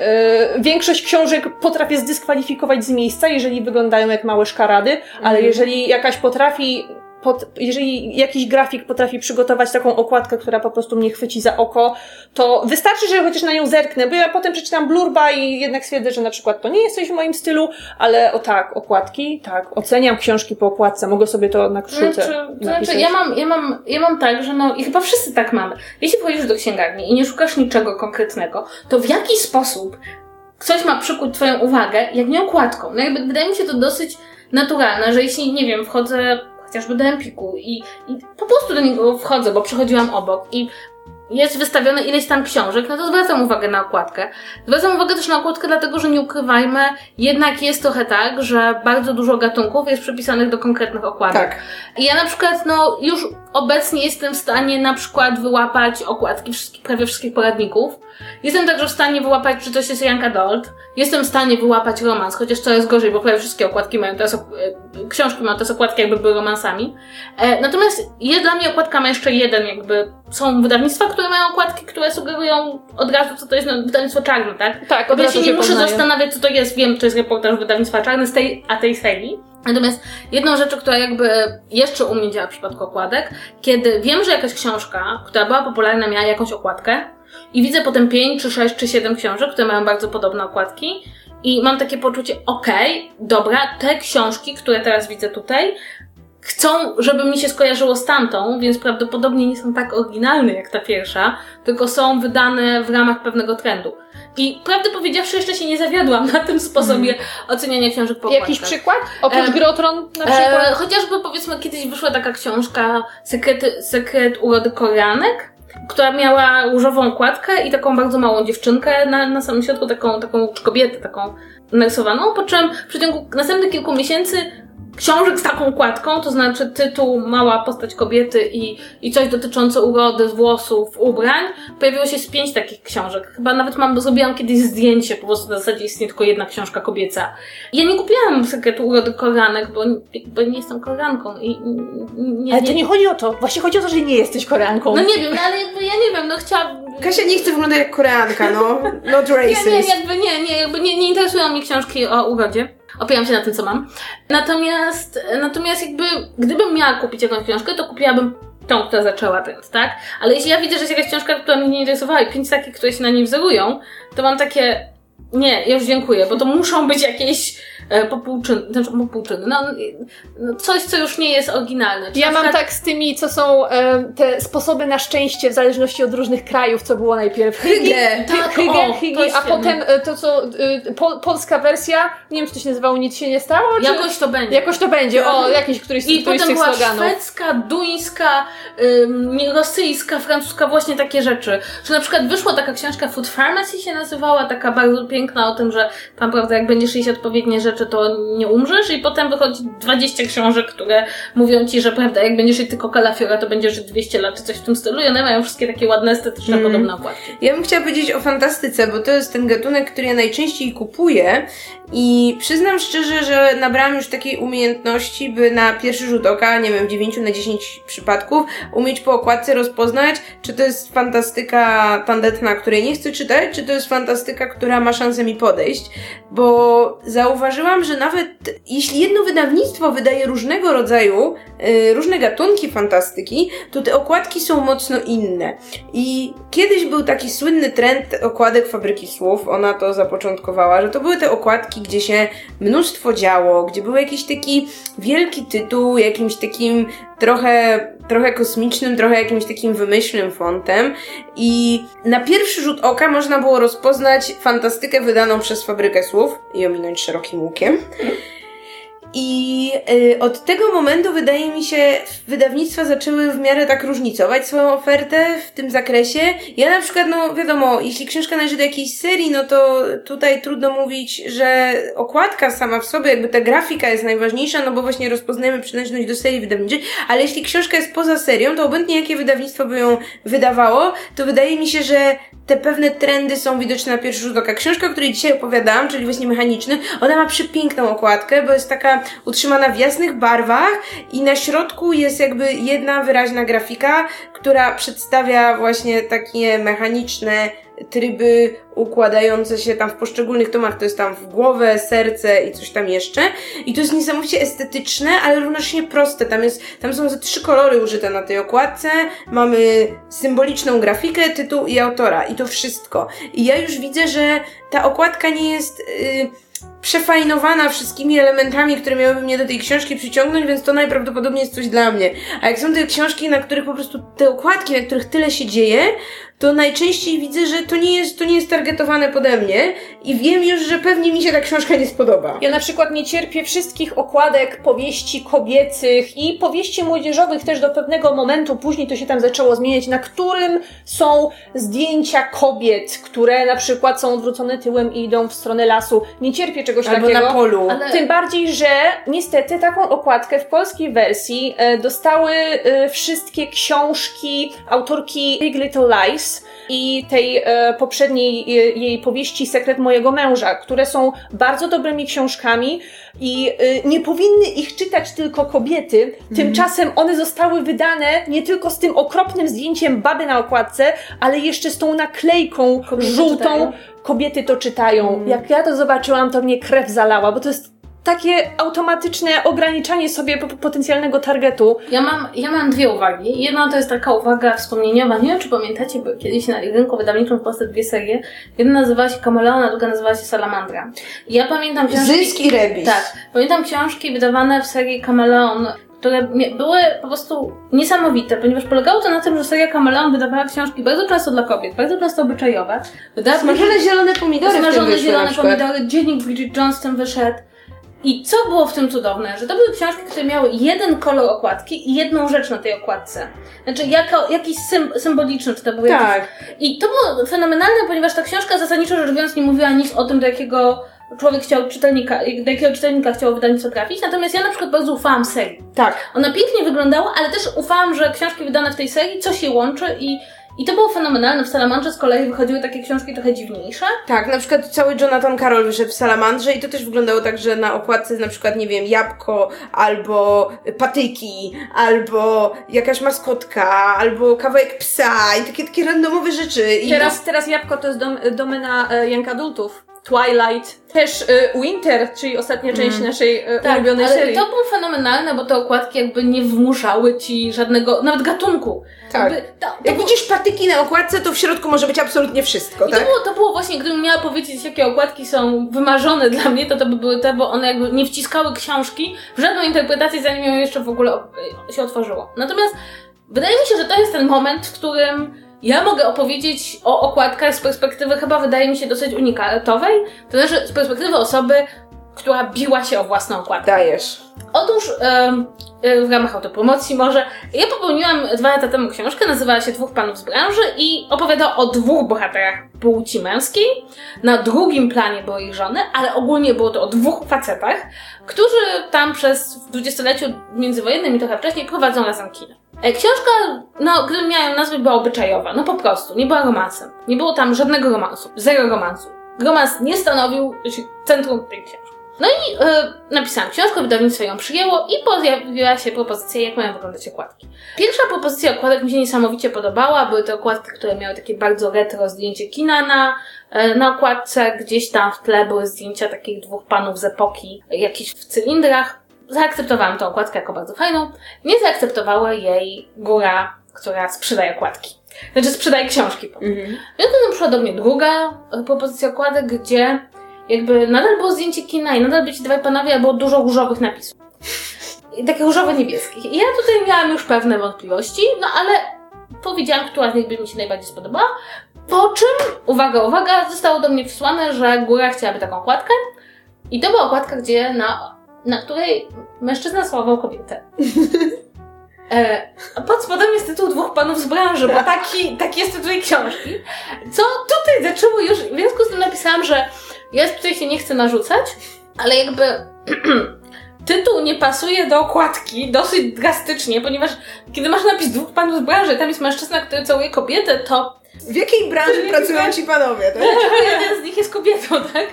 większość książek potrafię zdyskwalifikować z miejsca, jeżeli wyglądają jak małe szkarady, ale Mhm. jeżeli jakaś potrafi pod, jeżeli jakiś grafik potrafi przygotować taką okładkę, która po prostu mnie chwyci za oko, to wystarczy, że chociaż na nią zerknę, bo ja potem przeczytam blurba i jednak stwierdzę, że na przykład to nie jest coś w moim stylu, ale o tak, okładki, tak, oceniam książki po okładce, mogę sobie to na Znaczy, znaczy, ja mam, ja, mam, ja mam tak, że no i chyba wszyscy tak mamy. Jeśli wchodzisz do księgarni i nie szukasz niczego konkretnego, to w jaki sposób ktoś ma przykuć twoją uwagę, jak nie okładką? No jakby wydaje mi się to dosyć naturalne, że jeśli, nie wiem, wchodzę chociażby do Empiku i, i po prostu do niego wchodzę, bo przechodziłam obok i jest wystawione ileś tam książek, no to zwracam uwagę na okładkę. Zwracam uwagę też na okładkę, dlatego że nie ukrywajmy, jednak jest trochę tak, że bardzo dużo gatunków jest przypisanych do konkretnych okładek. Tak. I ja na przykład, no, już obecnie jestem w stanie na przykład wyłapać okładki wszystkich, prawie wszystkich poradników. Jestem także w stanie wyłapać, czy coś jest young adult. Jestem w stanie wyłapać romans, chociaż coraz gorzej, bo prawie wszystkie okładki mają teraz, e, książki mają teraz okładki jakby były romansami. E, natomiast jest dla mnie okładka ma jeszcze jeden jakby, są wydawnictwa, które mają okładki, które sugerują od razu, co to jest no, wydawnictwo czarne, tak? Tak, od ja razu się się nie muszę poznaje. zastanawiać, co to jest. Wiem, to jest reportaż wydawnictwa czarne z tej, a tej serii. Natomiast jedną rzeczą, która jakby jeszcze u mnie działa w przypadku okładek, kiedy wiem, że jakaś książka, która była popularna, miała jakąś okładkę i widzę potem 5, czy 6, czy 7 książek, które mają bardzo podobne okładki i mam takie poczucie, okej, dobra, te książki, które teraz widzę tutaj, chcą, żeby mi się skojarzyło z tamtą, więc prawdopodobnie nie są tak oryginalne jak ta pierwsza, tylko są wydane w ramach pewnego trendu. I prawdę powiedziawszy, jeszcze się nie zawiodłam na tym sposobie oceniania książek po Jakiś przykład? Oprócz Em, Grotron na przykład? E, chociażby powiedzmy kiedyś wyszła taka książka Sekret, Sekret urody Koreanek, która miała różową okładkę i taką bardzo małą dziewczynkę na, na samym środku, taką, taką kobietę taką narysowaną, po czym w przeciągu następnych kilku miesięcy książek z taką okładką, to znaczy tytuł Mała postać kobiety i, i coś dotyczące urody, włosów, ubrań, pojawiło się z pięć takich książek. Chyba nawet mam, zrobiłam kiedyś zdjęcie, po prostu na zasadzie istnieje tylko jedna książka kobieca. Ja nie kupiłam sekretu urody koranek, bo, bo nie jestem koranką i nie, Ale to nie chodzi o to. Właśnie chodzi o to, że nie jesteś Koreanką. No nie wiem, no ale jakby ja nie wiem, no chciałam... Kasia nie chce wyglądać jak Koreanka, no. Not Nie, nie, racist. jakby nie, nie, jakby nie, nie interesują mnie książki o urodzie. Opieram się na tym, co mam. Natomiast, natomiast jakby, gdybym miała kupić jakąś książkę, to kupiłabym tą, która zaczęła trend, tak? Ale jeśli ja widzę, że jest jakaś książka, która mnie nie interesowała i pięć takich, które się na niej wzorują, to mam takie, nie, już dziękuję, bo to muszą być jakieś e, popłuczyny, znaczy popłuczyny, no, no coś, co już nie jest oryginalne. Ja mam przykład- tak z tymi, co są e, te sposoby na szczęście w zależności od różnych krajów, co było najpierw. Hygge. Tak, Hygge, o, jest a potem e, to, co po, polska wersja, nie wiem, czy to się nazywało Nic się nie stało, czy... Jakoś to będzie. Jakoś to będzie, o, jakiś któryś, I któryś z potem tych była sloganów. szwedzka, duńska, ym, rosyjska, francuska, właśnie takie rzeczy. Czy na przykład wyszła taka książka Food Pharmacy się nazywała, taka bardzo piękna o tym, że tam prawda, jak będziesz jeść odpowiednie rzeczy, to nie umrzesz i potem wychodzi 20 książek, które mówią ci, że prawda, jak będziesz jeść tylko kalafiora, to będziesz żyć 200 lat, czy coś w tym stylu i one mają wszystkie takie ładne, estetyczne, Mm. podobne okładki. Ja bym chciała powiedzieć o fantastyce, bo to jest ten gatunek, który ja najczęściej kupuję i przyznam szczerze, że nabrałam już takiej umiejętności, by na pierwszy rzut oka, nie wiem, 9 na 10 przypadków, umieć po okładce rozpoznać, czy to jest fantastyka tandetna, której nie chcę czytać, czy to jest fantastyka, która ma szansę mi podejść, bo zauważyłam, że nawet jeśli jedno wydawnictwo wydaje różnego rodzaju, y, różne gatunki fantastyki, to te okładki są mocno inne. I kiedyś był taki słynny trend okładek Fabryki Słów, ona to zapoczątkowała, że to były te okładki, gdzie się mnóstwo działo, gdzie był jakiś taki wielki tytuł, jakimś takim trochę, trochę kosmicznym, trochę jakimś takim wymyślnym fontem i na pierwszy rzut oka można było rozpoznać fantastykę wydaną przez Fabrykę Słów i ominąć szerokim łukiem. I y, od tego momentu wydaje mi się, wydawnictwa zaczęły w miarę tak różnicować swoją ofertę w tym zakresie. Ja na przykład, no wiadomo, jeśli książka należy do jakiejś serii, no to tutaj trudno mówić, że okładka sama w sobie, jakby ta grafika jest najważniejsza, no bo właśnie rozpoznajemy przynależność do serii wydawniczej, ale jeśli książka jest poza serią, to obojętnie jakie wydawnictwo by ją wydawało, to wydaje mi się, że te pewne trendy są widoczne na pierwszy rzut oka. Książka, o której dzisiaj opowiadałam, czyli właśnie mechaniczny, ona ma przepiękną okładkę, bo jest taka utrzymana w jasnych barwach i na środku jest jakby jedna wyraźna grafika, która przedstawia właśnie takie mechaniczne tryby układające się tam w poszczególnych tomach, to jest tam w głowę, serce i coś tam jeszcze. I to jest niesamowicie estetyczne, ale równocześnie proste. Tam, jest, tam są ze trzy kolory użyte na tej okładce. Mamy symboliczną grafikę, tytuł i autora. I to wszystko. I ja już widzę, że ta okładka nie jest... Yy, przefajnowana wszystkimi elementami, które miałyby mnie do tej książki przyciągnąć, więc to najprawdopodobniej jest coś dla mnie. A jak są te książki, na których po prostu te okładki, na których tyle się dzieje, to najczęściej widzę, że to nie jest, to nie jest targetowane pode mnie i wiem już, że pewnie mi się ta książka nie spodoba. Ja na przykład nie cierpię wszystkich okładek powieści kobiecych i powieści młodzieżowych też do pewnego momentu, później to się tam zaczęło zmieniać, na którym są zdjęcia kobiet, które na przykład są odwrócone tyłem i idą w stronę lasu. Nie cierpię czegoś Albo takiego. na polu. Ale- Tym bardziej, że niestety taką okładkę w polskiej wersji e, dostały e, wszystkie książki autorki Big Little Lies i tej e, poprzedniej e, jej powieści Sekret mojego męża, które są bardzo dobrymi książkami i e, nie powinny ich czytać tylko kobiety. Tymczasem one zostały wydane nie tylko z tym okropnym zdjęciem baby na okładce, ale jeszcze z tą naklejką Kobiety żółtą. czytają. Kobiety to czytają. Jak ja to zobaczyłam, to mnie krew zalała, bo to jest takie automatyczne ograniczanie sobie po- potencjalnego targetu. Ja mam, ja mam dwie uwagi. Jedna to jest taka uwaga wspomnieniowa. Nie wiem, czy pamiętacie, bo kiedyś na rynku wydawniczym w Polsce dwie serie. Jedna nazywała się Kameleon, a druga nazywała się Salamandra. Ja pamiętam książki... Zysk i remis. Tak. Pamiętam książki wydawane w serii Kameleon, które były po prostu niesamowite, ponieważ polegało to na tym, że seria Kameleon wydawała książki bardzo często dla kobiet, bardzo często obyczajowe. Wydała Smażone zielone pomidory Smażone zielone pomidory, dziennik Bridget Jones tym wyszedł. I co było w tym cudowne? Że to były książki, które miały jeden kolor okładki i jedną rzecz na tej okładce. Znaczy jako, jakiś sym, symboliczny, czy to był jakiś... Tak. I to było fenomenalne, ponieważ ta książka zasadniczo rzecz biorąc nie mówiła nic o tym, do jakiego człowiek chciał czytelnika, do jakiego czytelnika chciał wydawnictwo trafić. Natomiast ja na przykład bardzo ufałam serii. Tak. Ona pięknie wyglądała, ale też ufałam, że książki wydane w tej serii coś je łączy i, i to było fenomenalne. W Salamandrze z kolei wychodziły takie książki trochę dziwniejsze. Tak, na przykład cały Jonathan Carroll wyszedł w Salamandrze i to też wyglądało tak, że na okładce jest na przykład, nie wiem, jabłko, albo patyki, albo jakaś maskotka, albo kawałek psa i takie, takie randomowe rzeczy. I Teraz, teraz Jabłko to jest dom, domena e, Young Adultów. Twilight, też e, Winter, czyli ostatnia część naszej e, ulubionej ale serii. to było fenomenalne, bo te okładki jakby nie wmuszały ci żadnego, nawet gatunku. Tak. Jakby, to, to Jak było- widzisz patyki na okładce, to w środku może być absolutnie wszystko, I to tak? było, to było właśnie, gdybym miała powiedzieć, jakie okładki są wymarzone dla mnie, to to by były te, bo one jakby nie wciskały książki w żadną interpretację, zanim ją jeszcze w ogóle się otworzyło. Natomiast wydaje mi się, że to jest ten moment, w którym ja mogę opowiedzieć o okładkach z perspektywy chyba wydaje mi się dosyć unikatowej, to znaczy z perspektywy osoby, która biła się o własną okładkę. Dajesz. Otóż e, w ramach autopromocji może, ja popełniłam dwa lata temu książkę, nazywała się Dwóch Panów z branży i opowiada o dwóch bohaterach płci męskiej. Na drugim planie były ich żony, ale ogólnie było to o dwóch facetach, którzy tam przez w dwudziestoleciu międzywojennym i trochę wcześniej prowadzą razem kino. E, Książka, no, gdybym miała ją nazwać, była obyczajowa, no po prostu, nie była romansem. Nie było tam żadnego romansu, zero romansu. Romans nie stanowił centrum tej książki. No i e, napisałam książkę, wydawnictwo ją przyjęło i pojawiła się propozycja, jak mają wyglądać okładki. Pierwsza propozycja okładek mi się niesamowicie podobała. Były to okładki, które miały takie bardzo retro zdjęcie kina na, e, na okładce. Gdzieś tam w tle były zdjęcia takich dwóch panów z epoki, jakichś w cylindrach. Zaakceptowałam tę okładkę jako bardzo fajną. Nie zaakceptowała jej góra, która sprzedaje okładki. Znaczy sprzedaje książki. Mhm. I potem przyszła do mnie druga e, propozycja okładek, gdzie jakby nadal było zdjęcie kina i nadal byli dwaj panowie, a było dużo różowych napisów. I takie różowo-niebieskich. I ja tutaj miałam już pewne wątpliwości, no ale powiedziałam, która z nich by mi się najbardziej spodobała. Po czym, uwaga, uwaga, zostało do mnie wysłane, że góra chciałaby taką okładkę. I to była okładka, gdzie na, na której mężczyzna sławał kobietę. E, pod spodem jest tytuł dwóch panów z branży, bo taki, taki jest tytuł książki. Co tutaj zaczęło już, w związku z tym napisałam, że ja tutaj się nie chcę narzucać, ale jakby tytuł nie pasuje do okładki dosyć drastycznie, ponieważ kiedy masz napis dwóch panów z branży, tam jest mężczyzna, który całuje kobietę, to W jakiej branży pracują ci panowie, tak? jeden z nich jest kobietą, tak?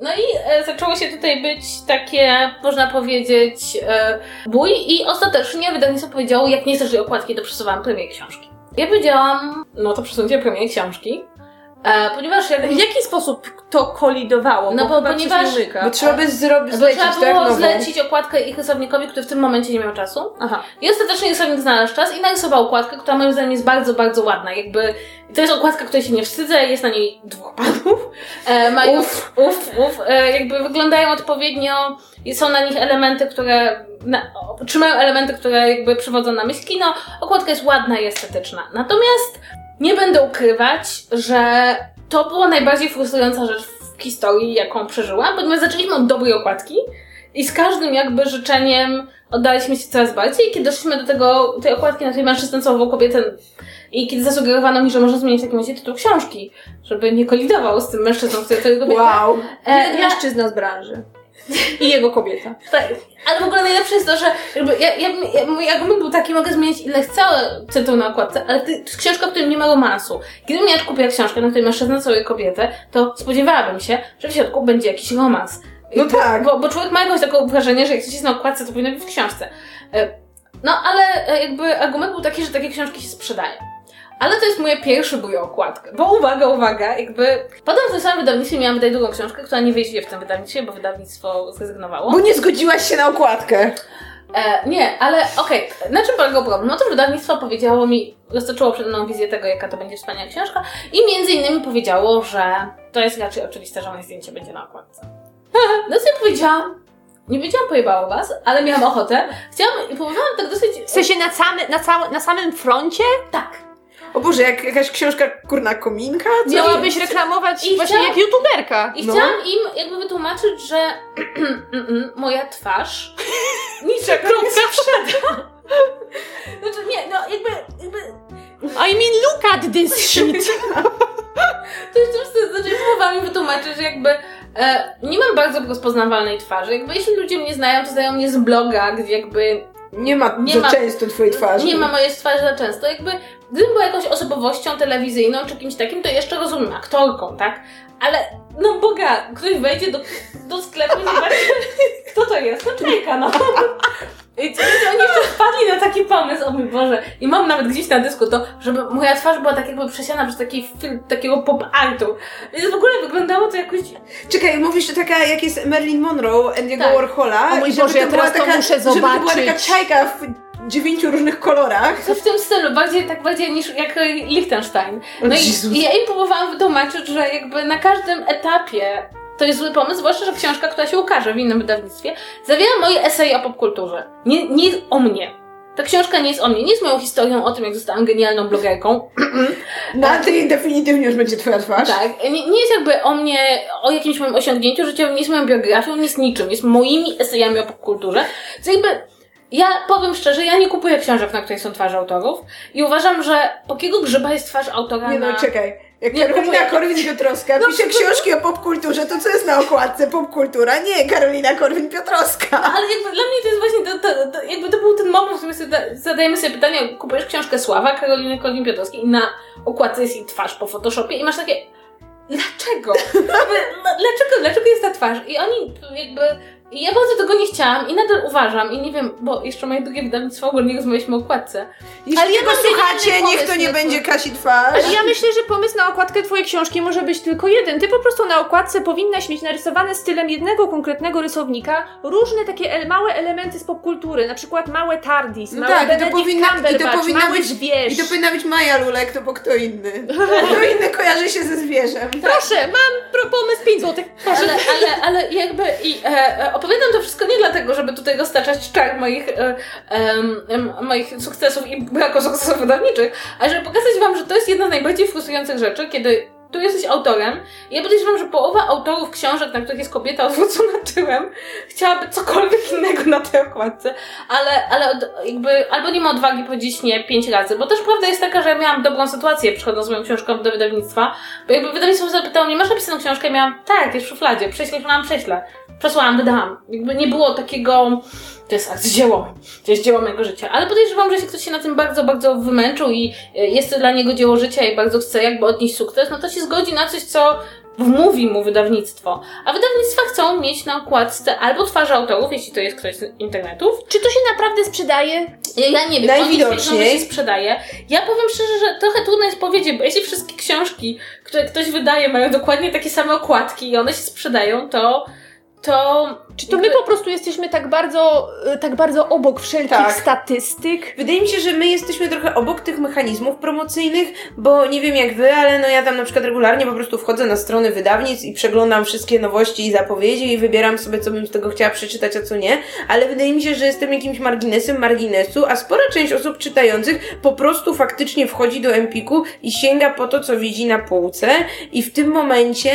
No i e, zaczęło się tutaj być takie, można powiedzieć, e, bój i ostatecznie wydawnictwo powiedziało, jak nie chcesz tej okładki, to przesuwam premię książki. Ja powiedziałam, no to przesuńcie premię książki. E, ponieważ jak, W jaki sposób to kolidowało? No bo chyba ponieważ-. Bo trzeba by zrobić, bo zlecić, trzeba tak? było Nową. zlecić okładkę ich rysownikowi, który w tym momencie nie miał czasu. Aha. I ostatecznie rysownik znalazł czas i narysował okładkę, która moim zdaniem jest bardzo, bardzo ładna. Jakby to jest okładka, której się nie wstydzę, jest na niej dwóch panów. E, mają, uf, uf, uf e, jakby wyglądają odpowiednio i są na nich elementy, które, na, o, trzymają elementy, które jakby przywodzą na myśl kino. Okładka jest ładna i estetyczna. Natomiast nie będę ukrywać, że to była najbardziej frustrująca rzecz w historii, jaką przeżyłam, ponieważ zaczęliśmy od dobrej okładki i z każdym jakby życzeniem oddaliśmy się coraz bardziej i kiedy doszliśmy do tego, tej okładki, na której mężczyzna całował kobietę i kiedy zasugerowano mi, że można zmienić w takim razie tytuł książki, żeby nie kolidował z tym mężczyzną, który to kobieta. Wow. E, mężczyzna z branży. I jego kobieta. tak, ale w ogóle najlepsze jest to, że jakby ja, ja, ja, mój argument był taki, mogę zmienić ile chcę tytuł na okładce, ale to jest książka, w której nie ma romansu. Gdybym ja kupiła książkę, na której mężczyzna całuje kobietę, to spodziewałabym się, że w środku będzie jakiś romans. No tak. Bo, bo człowiek ma jakieś takie wrażenie, że jak coś jest na okładce, to powinno być w książce. E, No ale e, jakby argument był taki, że takie książki się sprzedają. Ale to jest moje pierwsze bój o okładkę. Bo uwaga, uwaga, jakby... Potem w tym samym wydawnictwie miałam tutaj drugą książkę, która nie wyjdzie w tym wydawnictwie, bo wydawnictwo zrezygnowało. Bo nie zgodziłaś się na okładkę. E, nie, ale okej, na czym polegał problem? Otóż wydawnictwo powiedziało mi, roztoczyło przede mną wizję tego, jaka to będzie wspaniała książka i między innymi powiedziało, że to jest raczej oczywiste, że moje zdjęcie będzie na okładce. No co ja powiedziałam? Nie wiedziałam, pojebało was, ale miałam ochotę. Chciałam i próbowałam tak dosyć... W sensie na, samy, na, całe, na samym froncie Tak. O Boże, jak jakaś książka kurna kominka? Co? miałabyś reklamować I właśnie chciałam- jak youtuberka. I No. chciałam im jakby wytłumaczyć, że moja twarz niczego nie sprzeda. Znaczy nie, no jakby, jakby I mean, look at this shit. To jest też znaczy próbowałam im wytłumaczyć, że jakby e, nie mam bardzo rozpoznawalnej twarzy. Jakby jeśli ludzie mnie znają, to znają mnie z bloga, gdzie jakby Nie ma Nie za ma- często twojej twarzy. nie ma mojej twarzy za często. Jakby gdybym była jakąś osobowością telewizyjną czy kimś takim, to jeszcze rozumiem, aktorką, tak? Ale no Boga, ktoś wejdzie do, do sklepu i zobaczy, kto to jest, to czajka, no. I co, oni jeszcze wpadli na taki pomysł, o mój Boże. I mam nawet gdzieś na dysku to, żeby moja twarz była tak jakby przesiana przez taki film, takiego pop-artu. Więc w ogóle wyglądało to jakoś... Czekaj, mówisz, że taka jak jest Marilyn Monroe, Andy'ego Tak. Warhola. O mój żeby Boże, ja teraz to taka, muszę Żeby to była zobaczyć. taka czajka w dziewięciu różnych kolorach. Coś w tym stylu, bardziej tak bardziej niż jak Liechtenstein. No i, i ja im próbowałam wytłumaczyć, że jakby na każdym etapie to jest zły pomysł, zwłaszcza, że książka, która się ukaże w innym wydawnictwie, zawiera moje eseje o popkulturze. Nie, nie jest o mnie. Ta książka nie jest o mnie, nie jest moją historią o tym, jak zostałam genialną blogerką. Na tej definitywnie już będzie twoja twarz. Tak, nie, nie jest jakby o mnie, o jakimś moim osiągnięciu życiowym, nie jest moją biografią, nie jest niczym, jest moimi esejami o popkulturze. Więc jakby, ja powiem szczerze, ja nie kupuję książek, na których są twarze autorów i uważam, że po kiego grzyba jest twarz autora Nie na... no, czekaj. Jak Nie, Karolina. Korwin-Piotrowska pisze książki o popkulturze, to co jest na okładce? Popkultura? Nie, Karolina Korwin-Piotrowska. Ale jakby dla mnie to jest właśnie, to, to, to, jakby to był ten moment, w którym sobie da- zadajemy sobie pytanie, kupujesz książkę Sława Karoliny Korwin-Piotrowskiej i na okładce jest jej twarz po Photoshopie i masz takie, dlaczego? No, dlaczego, dlaczego jest ta twarz? I oni jakby, i ja bardzo tego nie chciałam i nadal uważam i nie wiem, bo jeszcze moje drugie wydawnictwo w ogóle nie rozmawialiśmy o okładce. Jeśli Ale ja tego słuchacie, niech to nie będzie Kasi twarz. Ale ja myślę, że pomysł na okładkę twojej książki może być tylko jeden. Ty po prostu na okładce powinnaś mieć narysowane stylem jednego konkretnego rysownika różne takie el- małe elementy z popkultury, na przykład małe TARDIS, No małe tak, to Benedict powinna- i to powinna mały być- zwierz. I to powinna być Maja Lulek, to bo kto inny? Kto inny kojarzy się ze zwierzem. Proszę, mam pomysł 5 złotych. Proszę. Ale, ale, ale jakby i e, e, opowiadam to wszystko nie dlatego, żeby tutaj roztaczać czar moich, e, em, moich sukcesów i braku sukcesów wydawniczych, ale żeby pokazać wam, że to jest jedna z najbardziej frustrujących rzeczy, kiedy tu jesteś autorem ja podejrzewam, że połowa autorów książek, na których jest kobieta odwrócona tyłem, chciałaby cokolwiek innego na tej okładce, ale, ale od, jakby albo nie ma odwagi powiedzieć nie pięć razy, bo też prawda jest taka, że ja miałam dobrą sytuację przychodząc z moją książką do wydawnictwa, bo jakby wydawnictwo zapytało mnie, masz napisaną książkę? I miałam, tak, jest w szufladzie, prześlę, mam, prześlę. Przesłałam, wydałam. Jakby nie było takiego, to jest dzieło, to jest dzieło mojego życia. Ale podejrzewam, że jeśli ktoś się na tym bardzo, bardzo wymęczył i e, jest to dla niego dzieło życia i bardzo chce jakby odnieść sukces, no to się zgodzi na coś, co wmówi mu wydawnictwo. A wydawnictwa chcą mieć na okładce albo twarze autorów, jeśli to jest ktoś z internetów. Czy to się naprawdę sprzedaje? Ja, ja nie wiem, Najwidoczniej. twierdzą, że się sprzedaje. Ja powiem szczerze, że trochę trudno jest powiedzieć, bo jeśli wszystkie książki, które ktoś wydaje, mają dokładnie takie same okładki i one się sprzedają, to to... Czy to my po prostu jesteśmy tak bardzo, y, tak bardzo obok wszelkich Tak. statystyk? Wydaje mi się, że my jesteśmy trochę obok tych mechanizmów promocyjnych, bo nie wiem jak wy, ale no ja tam na przykład regularnie po prostu wchodzę na strony wydawnictw i przeglądam wszystkie nowości i zapowiedzi i wybieram sobie, co bym z tego chciała przeczytać, a co nie, ale wydaje mi się, że jestem jakimś marginesem marginesu, a spora część osób czytających po prostu faktycznie wchodzi do Empiku i sięga po to, co widzi na półce i w tym momencie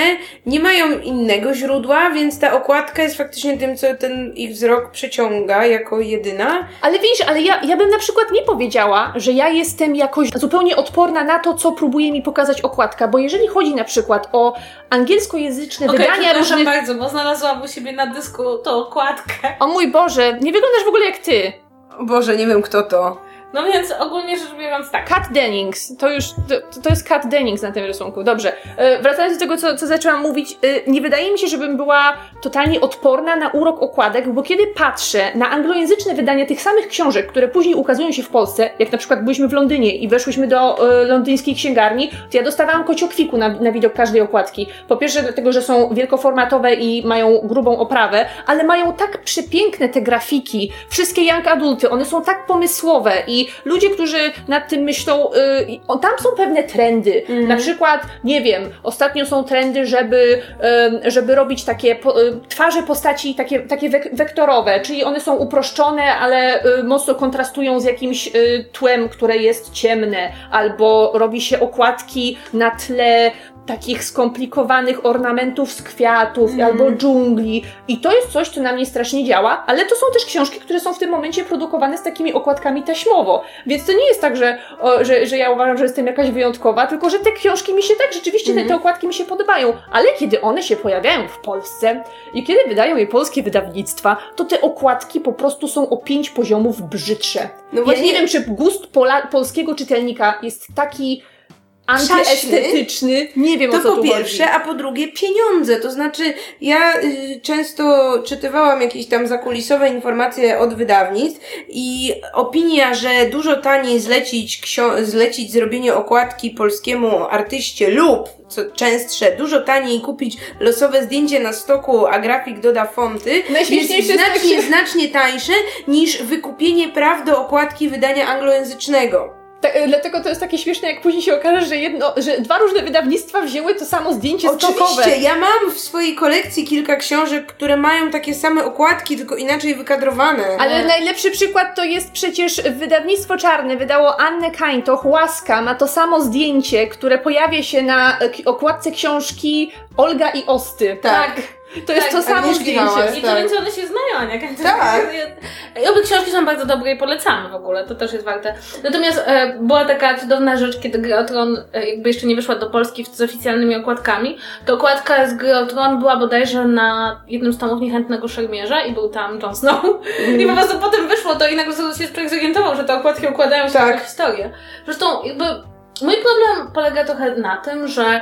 nie mają innego źródła, więc ta okładka jest faktycznie tym, co ten ich wzrok przyciąga jako jedyna. Ale widzisz, ale ja, ja bym na przykład nie powiedziała, że ja jestem jakoś zupełnie odporna na to, co próbuje mi pokazać okładka, bo jeżeli chodzi na przykład o angielskojęzyczne Okej, wydania różnych... bardzo, bo znalazłam u siebie na dysku tą okładkę. O mój Boże, nie wyglądasz w ogóle jak ty. O Boże, nie wiem kto to. No więc ogólnie rzecz biorąc tak. Kat Dennings, to już, to, to jest Kat Dennings na tym rysunku. Dobrze, e, wracając do tego, co, co zaczęłam mówić, e, nie wydaje mi się, żebym była totalnie odporna na urok okładek, bo kiedy patrzę na anglojęzyczne wydania tych samych książek, które później ukazują się w Polsce, jak na przykład byliśmy w Londynie i weszłyśmy do e, londyńskiej księgarni, to ja dostawałam kociokwiku na, na widok każdej okładki. Po pierwsze dlatego, że są wielkoformatowe i mają grubą oprawę, ale mają tak przepiękne te grafiki, wszystkie young adulty, one są tak pomysłowe i ludzie, którzy nad tym myślą, y, o, tam są pewne trendy. Na przykład, nie wiem, ostatnio są trendy, żeby, y, żeby robić takie po, y, twarze postaci takie, takie wek wektorowe, czyli one są uproszczone, ale y, mocno kontrastują z jakimś y, tłem, które jest ciemne, albo robi się okładki na tle takich skomplikowanych ornamentów z kwiatów albo dżungli. I to jest coś, co na mnie strasznie działa, ale to są też książki, które są w tym momencie produkowane z takimi okładkami taśmowo. Więc to nie jest tak, że, o, że, że ja uważam, że jestem jakaś wyjątkowa, tylko że te książki mi się tak, rzeczywiście te, te okładki mi się podobają. Ale kiedy one się pojawiają w Polsce i kiedy wydają je polskie wydawnictwa, to te okładki po prostu są o pięć poziomów brzydsze. No ja właśnie- nie wiem, czy gust pola, polskiego czytelnika jest taki antyestetyczny. Nie wiem, o To co po tu pierwsze, chodzi. a po drugie pieniądze. To znaczy, ja y, często czytywałam jakieś tam zakulisowe informacje od wydawnictw i opinia, że dużo taniej zlecić, ksio- zlecić zrobienie okładki polskiemu artyście lub, co częstsze, dużo taniej kupić losowe zdjęcie na stoku, a grafik doda fonty, jest znacznie, znacznie tańsze niż wykupienie praw do okładki wydania anglojęzycznego. Tak, e, dlatego to jest takie śmieszne, jak później się okaże, że, jedno, że dwa różne wydawnictwa wzięły to samo zdjęcie stokowe. Oczywiście, ja mam w swojej kolekcji kilka książek, które mają takie same okładki, tylko inaczej wykadrowane. Ale najlepszy przykład to jest przecież wydawnictwo czarne wydało Annę Kańtoch, Łaska, ma to samo zdjęcie, które pojawia się na k- okładce książki Olga i Osty. Tak. To jest Tak, to samo zdjęcie. Hałas. I to tak. więc one się znają, Ania. Tak. I obie książki są bardzo dobre i polecamy w ogóle, to też jest warte. Natomiast e, była taka cudowna rzecz, kiedy Gra o Tron e, jakby jeszcze nie wyszła do Polski z oficjalnymi okładkami, to okładka z Gry o Tron była bodajże na jednym z tomów Niechętnego Szermierza i był tam Jon Snow. I po prostu potem wyszło to i nagle się człowiek zorientował, że te okładki układają się Tak. w historię. Zresztą jakby mój problem polega trochę na tym, że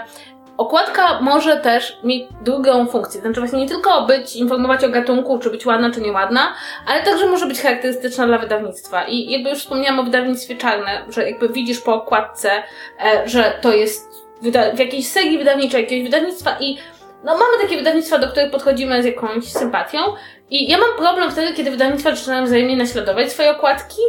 Okładka może też mieć drugą funkcję, znaczy właśnie nie tylko być, informować o gatunku, czy być ładna, czy nieładna, ale także może być charakterystyczna dla wydawnictwa. I jakby już wspomniałam o wydawnictwie czarne, że jakby widzisz po okładce, e, że to jest w jakiejś serii wydawniczej, jakiegoś wydawnictwa i no mamy takie wydawnictwa, do których podchodzimy z jakąś sympatią i ja mam problem wtedy, kiedy wydawnictwa zaczynają wzajemnie naśladować swoje okładki,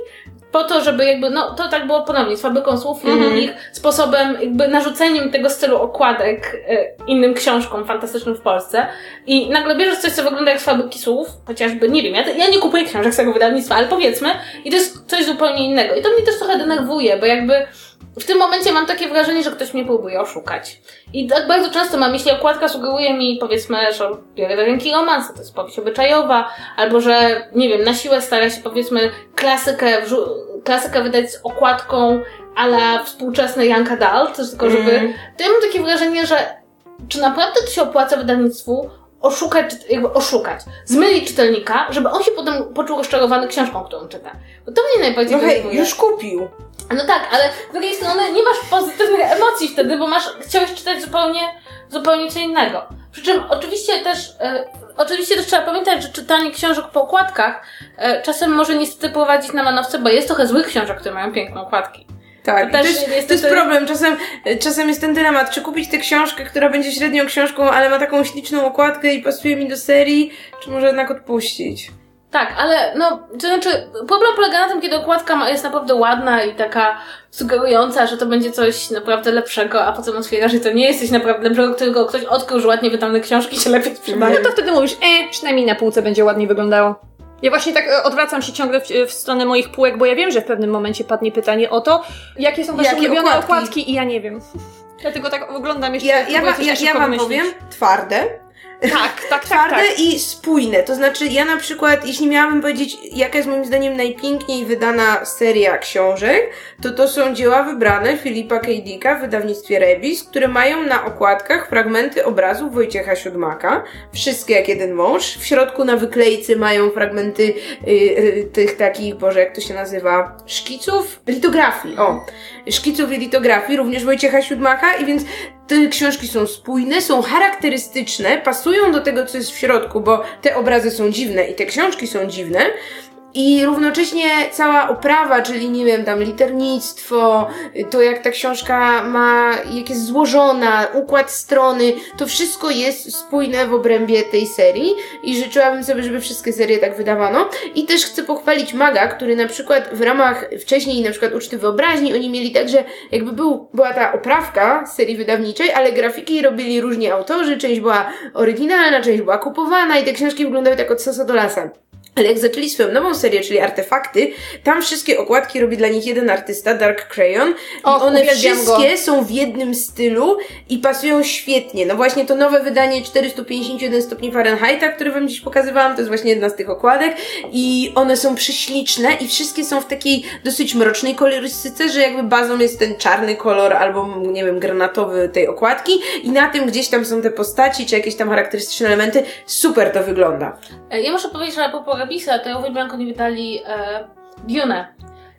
po to, żeby jakby, no to tak było ponownie, z fabryką słów Mhm. ich sposobem, jakby narzuceniem tego stylu okładek e, innym książkom fantastycznym w Polsce. I nagle bierzesz coś, co wygląda jak z fabryki słów, chociażby, nie wiem, ja, ja nie kupuję książek z tego wydawnictwa, ale powiedzmy, i to jest coś zupełnie innego. I to mnie też trochę denerwuje, bo jakby w tym momencie mam takie wrażenie, że ktoś mnie próbuje oszukać. I tak bardzo często mam, jeśli okładka sugeruje mi, powiedzmy, że biorę do ręki romansa, to jest powieść obyczajowa, albo że, nie wiem, na siłę stara się, powiedzmy, klasykę, klasykę wydać z okładką ala współczesny young adult, tylko żeby... Mm. To ja mam takie wrażenie, że czy naprawdę to się opłaca wydawnictwu oszukać, jakby oszukać, zmylić czytelnika, żeby on się potem poczuł rozczarowany książką, którą czyta. Bo to mnie najbardziej No hej, już kupił. No tak, ale z drugiej strony nie masz pozytywnych emocji wtedy, bo masz, chciałeś czytać zupełnie, zupełnie co innego. Przy czym oczywiście też, e, oczywiście też trzeba pamiętać, że czytanie książek po okładkach e, czasem może niestety prowadzić na manowce, bo jest trochę złych książek, które mają piękne okładki. Tak, To to, też jest, to niestety- jest problem. Czasem, czasem jest ten dylemat, czy kupić tę książkę, która będzie średnią książką, ale ma taką śliczną okładkę i pasuje mi do serii, czy może jednak odpuścić. Tak, ale no, to znaczy, problem polega na tym, kiedy okładka ma- jest naprawdę ładna i taka sugerująca, że to będzie coś naprawdę lepszego, a potem otwierasz i to nie jest coś naprawdę lepszego, którego ktoś odkrył, że ładnie wydane książki się lepiej sprzedają. No to wtedy mówisz, e, przynajmniej na półce będzie ładniej wyglądało. Ja właśnie tak e, odwracam się ciągle w, w stronę moich półek, bo ja wiem, że w pewnym momencie padnie pytanie o to, jakie są wasze Jakie ulubione okładki? okładki? i ja nie wiem. Dlatego tak oglądam jeszcze. Ja, ja, coś ja, ja wam powiem, twarde, Tak, tak, tak, twarde tak. i spójne. To znaczy, ja na przykład, jeśli miałabym powiedzieć, jaka jest moim zdaniem najpiękniej wydana seria książek, to to są dzieła wybrane Filipa K. Dicka w wydawnictwie Rebis, które mają na okładkach fragmenty obrazów Wojciecha Siódmaka. Wszystkie jak jeden mąż. W środku na wyklejce mają fragmenty y, y, tych takich, Boże, jak to się nazywa? Szkiców? Litografii, o. Szkiców i litografii, również Wojciecha Siódmaka i więc te książki są spójne, są charakterystyczne, pasują do tego, co jest w środku, bo te obrazy są dziwne i te książki są dziwne. I równocześnie cała oprawa, czyli nie wiem, tam liternictwo, to jak ta książka ma, jak jest złożona, układ strony, to wszystko jest spójne w obrębie tej serii i życzyłabym sobie, żeby wszystkie serie tak wydawano. I też chcę pochwalić Maga, który na przykład w ramach wcześniej na przykład Uczty Wyobraźni, oni mieli tak, że jakby był, była ta oprawka serii wydawniczej, ale grafiki robili różni autorzy, część była oryginalna, część była kupowana i te książki wyglądały tak od sosa do lasa. Ale jak zaczęli swoją nową serię, czyli Artefakty, tam wszystkie okładki robi dla nich jeden artysta, Dark Crayon. O, I one wszystkie są w jednym stylu i pasują świetnie. No właśnie to nowe wydanie 451 stopni Fahrenheita, które wam dziś pokazywałam, to jest właśnie jedna z tych okładek. I one są prześliczne i wszystkie są w takiej dosyć mrocznej kolorystyce, że jakby bazą jest ten czarny kolor albo, nie wiem, granatowy tej okładki i na tym gdzieś tam są te postaci, czy jakieś tam charakterystyczne elementy. Super to wygląda. E, Ja muszę powiedzieć, że a to ja uwielbiam, jak oni wydali e, Dune.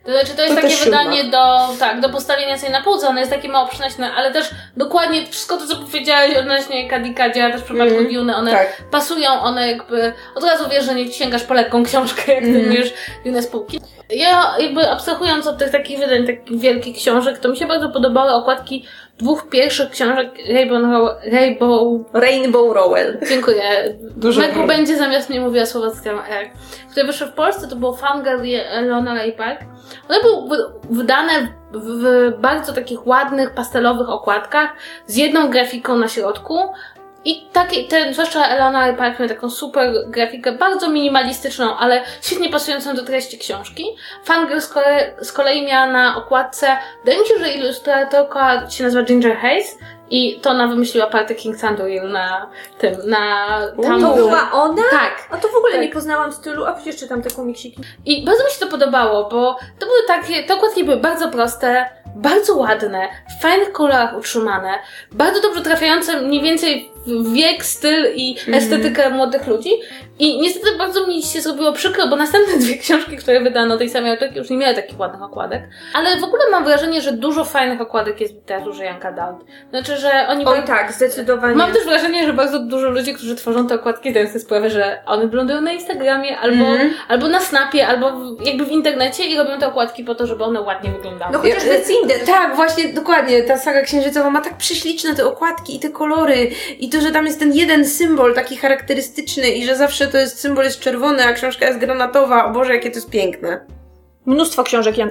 To znaczy, to jest To takie wydanie siódma. do, tak, do postawienia sobie na półce, ono jest takie mało przynośne, ale też dokładnie wszystko to, co powiedziałeś odnośnie Kadika, działa też w przypadku Mhm, Dune, one tak. pasują, one jakby, od razu wiesz, że nie sięgasz po lekką książkę, jak ty Mhm. mówisz Dune z półki. Ja jakby abstrahując od tych takich wydań, takich wielkich książek, to mi się bardzo podobały okładki dwóch pierwszych książek Rainbow, Rainbow Rainbow Rowell. Dziękuję. Dużo Megu będzie zamiast mnie mówiła słowa z R. Które wyszły w Polsce, to było Fangirl i Eleonora Ray Park. One były wy- wydane w bardzo takich ładnych, pastelowych okładkach z jedną grafiką na środku. I takie, ten, zwłaszcza Ray Park miała taką super grafikę, bardzo minimalistyczną, ale świetnie pasującą do treści książki. Fangirl z kolei, z kolei miała na okładce, wydaje mi się, że ilustratorka się nazywa Ginger Hayes i to ona wymyśliła partę King Sanduril na tym, na tam To była ona? Tak. A to w ogóle Tak. nie poznałam stylu, a przecież czytam te komiksiki. I bardzo mi się to podobało, bo to były takie, te okładki były bardzo proste, bardzo ładne, w fajnych kolorach utrzymane, bardzo dobrze trafiające mniej więcej w wiek, styl i estetykę młodych ludzi. I niestety bardzo mi się zrobiło przykro, bo następne dwie książki, które wydano tej samej autorki, już nie miały takich ładnych okładek. Ale w ogóle mam wrażenie, że dużo fajnych okładek jest w literaturze Janka Dowd. Znaczy, że oni... Oj tak, zdecydowanie. Mam też wrażenie, że bardzo dużo ludzi, którzy tworzą te okładki, zdają sobie sprawę, że one wyglądają na Instagramie, albo, Mhm. albo na Snapie, albo jakby w internecie i robią te okładki po to, żeby one ładnie wyglądały. No chociażby Ja- Cinder. Tak, właśnie, dokładnie. Ta saga księżycowa ma tak prześliczne te okładki i te kolory i to, że tam jest ten jeden symbol taki charakterystyczny i że zawsze to jest symbol jest czerwony, a książka jest granatowa. O Boże, jakie to jest piękne. Mnóstwo książek Jan,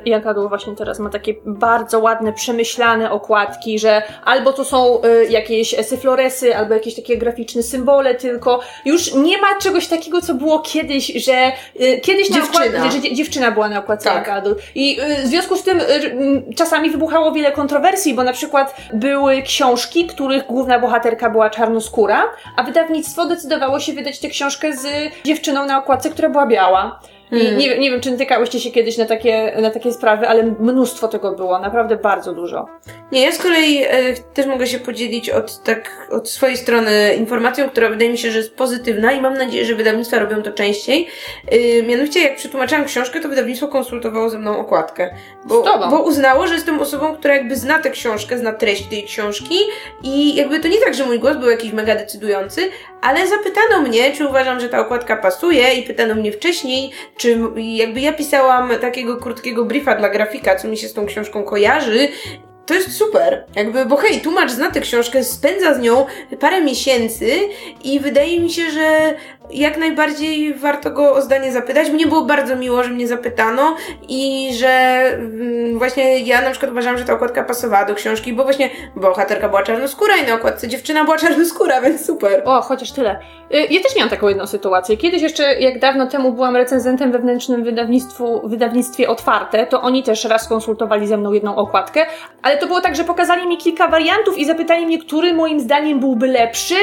właśnie teraz ma takie bardzo ładne, przemyślane okładki, że albo to są y, jakieś syfloresy, albo jakieś takie graficzne symbole, tylko już nie ma czegoś takiego, co było kiedyś, że y, kiedyś na Dziewczyna. okładce, że dzie- dziewczyna była na okładce Tak. Janka Dół. I y, w związku z tym y, y, czasami wybuchało wiele kontrowersji, bo na przykład były książki, których główna bohaterka była czarnoskóra, a wydawnictwo decydowało się wydać tę książkę z dziewczyną na okładce, która była biała. I nie, wiem- nie wiem, czy natykałyście się kiedyś na takie, na takie sprawy, ale mnóstwo tego było, naprawdę bardzo dużo. Nie, ja z kolei e, też mogę się podzielić od, tak, od swojej strony informacją, która wydaje mi się, że jest pozytywna i mam nadzieję, że wydawnictwa robią to częściej. E, mianowicie, jak przetłumaczyłam książkę, to wydawnictwo konsultowało ze mną okładkę. Bo, Z tobą. bo uznało, że jestem osobą, która jakby zna tę książkę, zna treść tej książki i jakby to nie tak, że mój głos był jakiś mega decydujący, ale zapytano mnie, czy uważam, że ta okładka pasuje i pytano mnie wcześniej, czy jakby ja pisałam takiego krótkiego briefa dla grafika, co mi się z tą książką kojarzy to jest super. Jakby, bo hej, tłumacz zna tę książkę, spędza z nią parę miesięcy i wydaje mi się, że jak najbardziej warto go o zdanie zapytać. Mnie było bardzo miło, że mnie zapytano i że mm, właśnie ja na przykład uważam, że ta okładka pasowała do książki, bo właśnie bohaterka była czarnoskóra i na okładce dziewczyna była czarnoskóra, więc super. O, chociaż tyle. Y, Ja też miałam taką jedną sytuację. Kiedyś jeszcze, jak dawno temu byłam recenzentem wewnętrznym wydawnictwu, wydawnictwie Otwarte, to oni też raz konsultowali ze mną jedną okładkę, ale to było tak, że pokazali mi kilka wariantów i zapytali mnie, który moim zdaniem byłby lepszy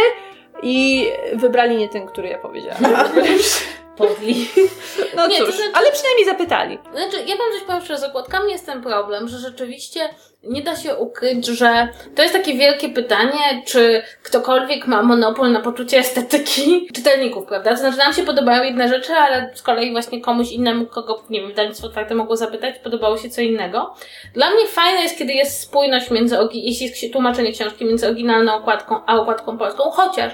i wybrali nie ten, który ja powiedziałam. Podli. No Nie, to cóż, znaczy- ale przynajmniej zapytali. Znaczy, ja wam coś powiem szczerze, z okładkami jest ten problem, że rzeczywiście nie da się ukryć, że to jest takie wielkie pytanie, czy ktokolwiek ma monopol na poczucie estetyki czytelników, prawda? To znaczy, nam się podobają jedne rzeczy, ale z kolei właśnie komuś innemu, kogo, nie wiem, wydawnictwo otwarte mogło zapytać, podobało się co innego. Dla mnie fajne jest, kiedy jest spójność między, jeśli tłumaczenie książki między oryginalną okładką, a okładką polską, chociaż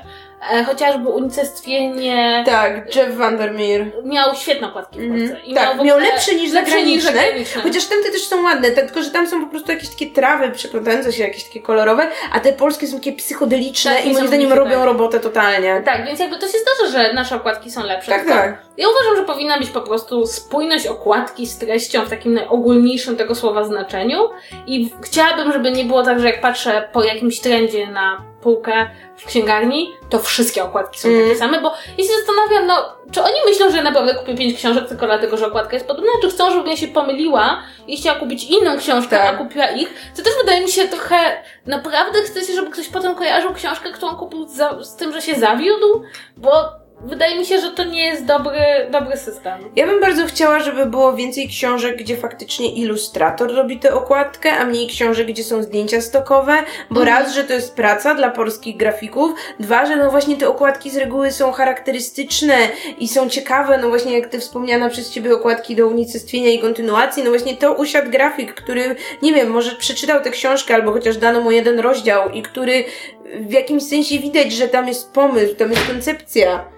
e, chociażby unicestwienie Tak, Jeff Vandermeer. miał świetne okładki w Mhm. Polsce. I Tak, miał, miał lepsze niż lepsze niż zagraniczne. zagraniczne. Chociaż tamte też są ładne, tylko że tam są po prostu jakieś takie trawy przeplątające się, jakieś takie kolorowe, a te polskie są takie psychodeliczne Tak, i moim zdaniem robią tak. robotę totalnie. Tak, więc jakby to się zdarza, że nasze okładki są lepsze. Tak, Tylko tak. Ja uważam, że powinna być po prostu spójność okładki z treścią w takim najogólniejszym tego słowa znaczeniu i chciałabym, żeby nie było tak, że jak patrzę po jakimś trendzie na półkę w księgarni, to wszystkie okładki są takie same, bo ja się zastanawiam, no, czy oni myślą, że naprawdę kupię pięć książek tylko dlatego, że okładka jest podobna, czy chcą, żebym ja się pomyliła i chciała kupić inną książkę, Tak. a kupiła ich, to też wydaje mi się trochę, naprawdę chcecie, żeby ktoś potem kojarzył książkę, którą kupił za, z tym, że się zawiódł? Bo wydaje mi się, że to nie jest dobry, dobry system. Ja bym bardzo chciała, żeby było więcej książek, gdzie faktycznie ilustrator robi tę okładkę, a mniej książek, gdzie są zdjęcia stokowe, bo Mhm. raz, że to jest praca dla polskich grafików, dwa, że no właśnie te okładki z reguły są charakterystyczne i są ciekawe, no właśnie jak te wspomniana przez Ciebie okładki do unicestwienia i kontynuacji, no właśnie to usiadł grafik, który, nie wiem, może przeczytał tę książkę albo chociaż dano mu jeden rozdział i który w jakimś sensie widać, że tam jest pomysł, tam jest koncepcja.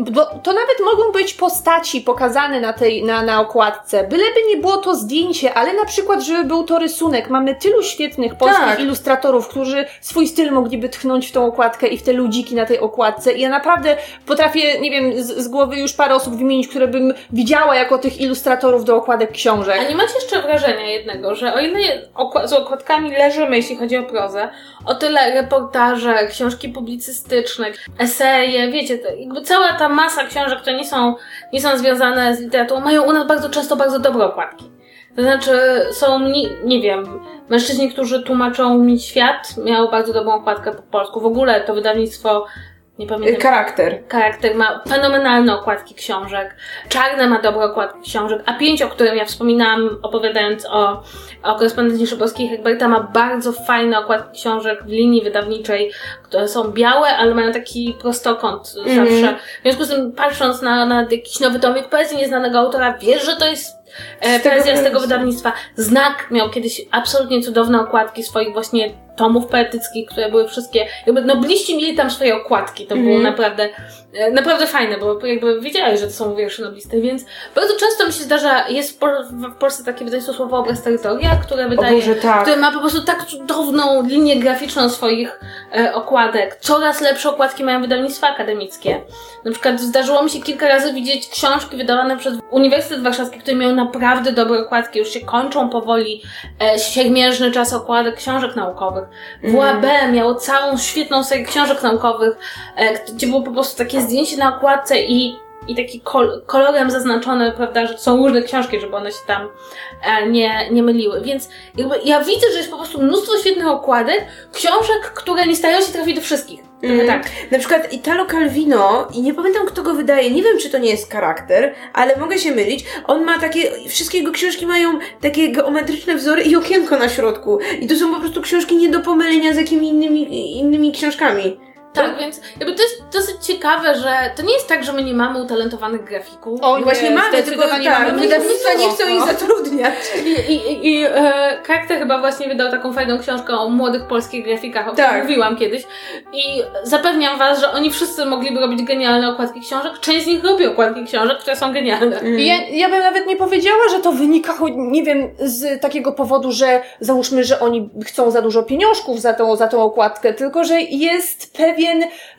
Bo to nawet mogą być postaci pokazane na tej, na, na okładce. Byleby nie było to zdjęcie, ale na przykład, żeby był to rysunek. Mamy tylu świetnych polskich Tak. ilustratorów, którzy swój styl mogliby tchnąć w tą okładkę i w te ludziki na tej okładce. I ja naprawdę potrafię, nie wiem, z, z głowy już parę osób wymienić, które bym widziała jako tych ilustratorów do okładek książek. A nie macie jeszcze wrażenia jednego, że o ile okła- z okładkami leżymy, jeśli chodzi o prozę, o tyle reportaże, książki publicystyczne, eseje, wiecie, to jakby cała ta masa książek, które nie są, nie są związane z literaturą, mają u nas bardzo często bardzo dobre okładki. To znaczy, są, nie, nie wiem, mężczyźni, którzy tłumaczą mi świat, miało bardzo dobrą okładkę po polsku. W ogóle to wydawnictwo, nie pamiętam. Charakter. Charakter ma fenomenalne okładki książek. Czarne ma dobre okładki książek. A pięć, o którym ja wspominałam, opowiadając o, o korespondencji szybowskiej Hegberta, ma bardzo fajne okładki książek w linii wydawniczej, które są białe, ale mają taki prostokąt Mhm. zawsze. W związku z tym, patrząc na, na jakiś nowy tomik poezji nieznanego autora, wiesz, że to jest e, Z tego poezja z tego wydawnictwa. Znak miał kiedyś absolutnie cudowne okładki swoich właśnie tomów poetyckich, które były wszystkie, jakby nobliści mieli tam swoje okładki, to było Mhm. naprawdę, naprawdę fajne, bo jakby wiedziałeś, że to są wiersze noblisty, więc bardzo często mi się zdarza, jest w, Pol- w Polsce takie wydawnictwo słowo obraz terytoria, które wydaje, Boże, tak. które ma po prostu tak cudowną linię graficzną swoich e, okładek. Coraz lepsze okładki mają wydawnictwa akademickie. Na przykład zdarzyło mi się kilka razy widzieć książki wydawane przez Uniwersytet Warszawski, które miały naprawdę dobre okładki. Już się kończą powoli e, siermiężny czas okładek książek naukowych. WAB miało całą świetną serię książek naukowych, e, gdzie było po prostu takie zdjęcie na okładce i i taki kol kolorem zaznaczone, prawda, że są różne książki, żeby one się tam e, nie, nie myliły. Więc jakby ja widzę, że jest po prostu mnóstwo świetnych okładek, książek, które nie starają się trafić do wszystkich. Mhm. tak. Na przykład Italo Calvino, i nie pamiętam kto go wydaje, nie wiem czy to nie jest charakter, ale mogę się mylić. On ma takie, wszystkie jego książki mają takie geometryczne wzory i okienko na środku. I to są po prostu książki nie do pomylenia z jakimi innymi, innymi książkami. Tak, więc jakby to jest dosyć ciekawe, że to nie jest tak, że my nie mamy utalentowanych grafików. O I właśnie nie, mamy, tylko tak, mamy wydawnictwa nie chcą ich zatrudniać. I, i, i e, Kakta chyba właśnie wydał taką fajną książkę o młodych polskich grafikach, o której Tak. mówiłam kiedyś. I zapewniam Was, że oni wszyscy mogliby robić genialne okładki książek. Część z nich robi okładki książek, które są genialne. I Ja, ja bym nawet nie powiedziała, że to wynika, nie wiem, z takiego powodu, że załóżmy, że oni chcą za dużo pieniążków za tą, za tą okładkę, tylko że jest pewien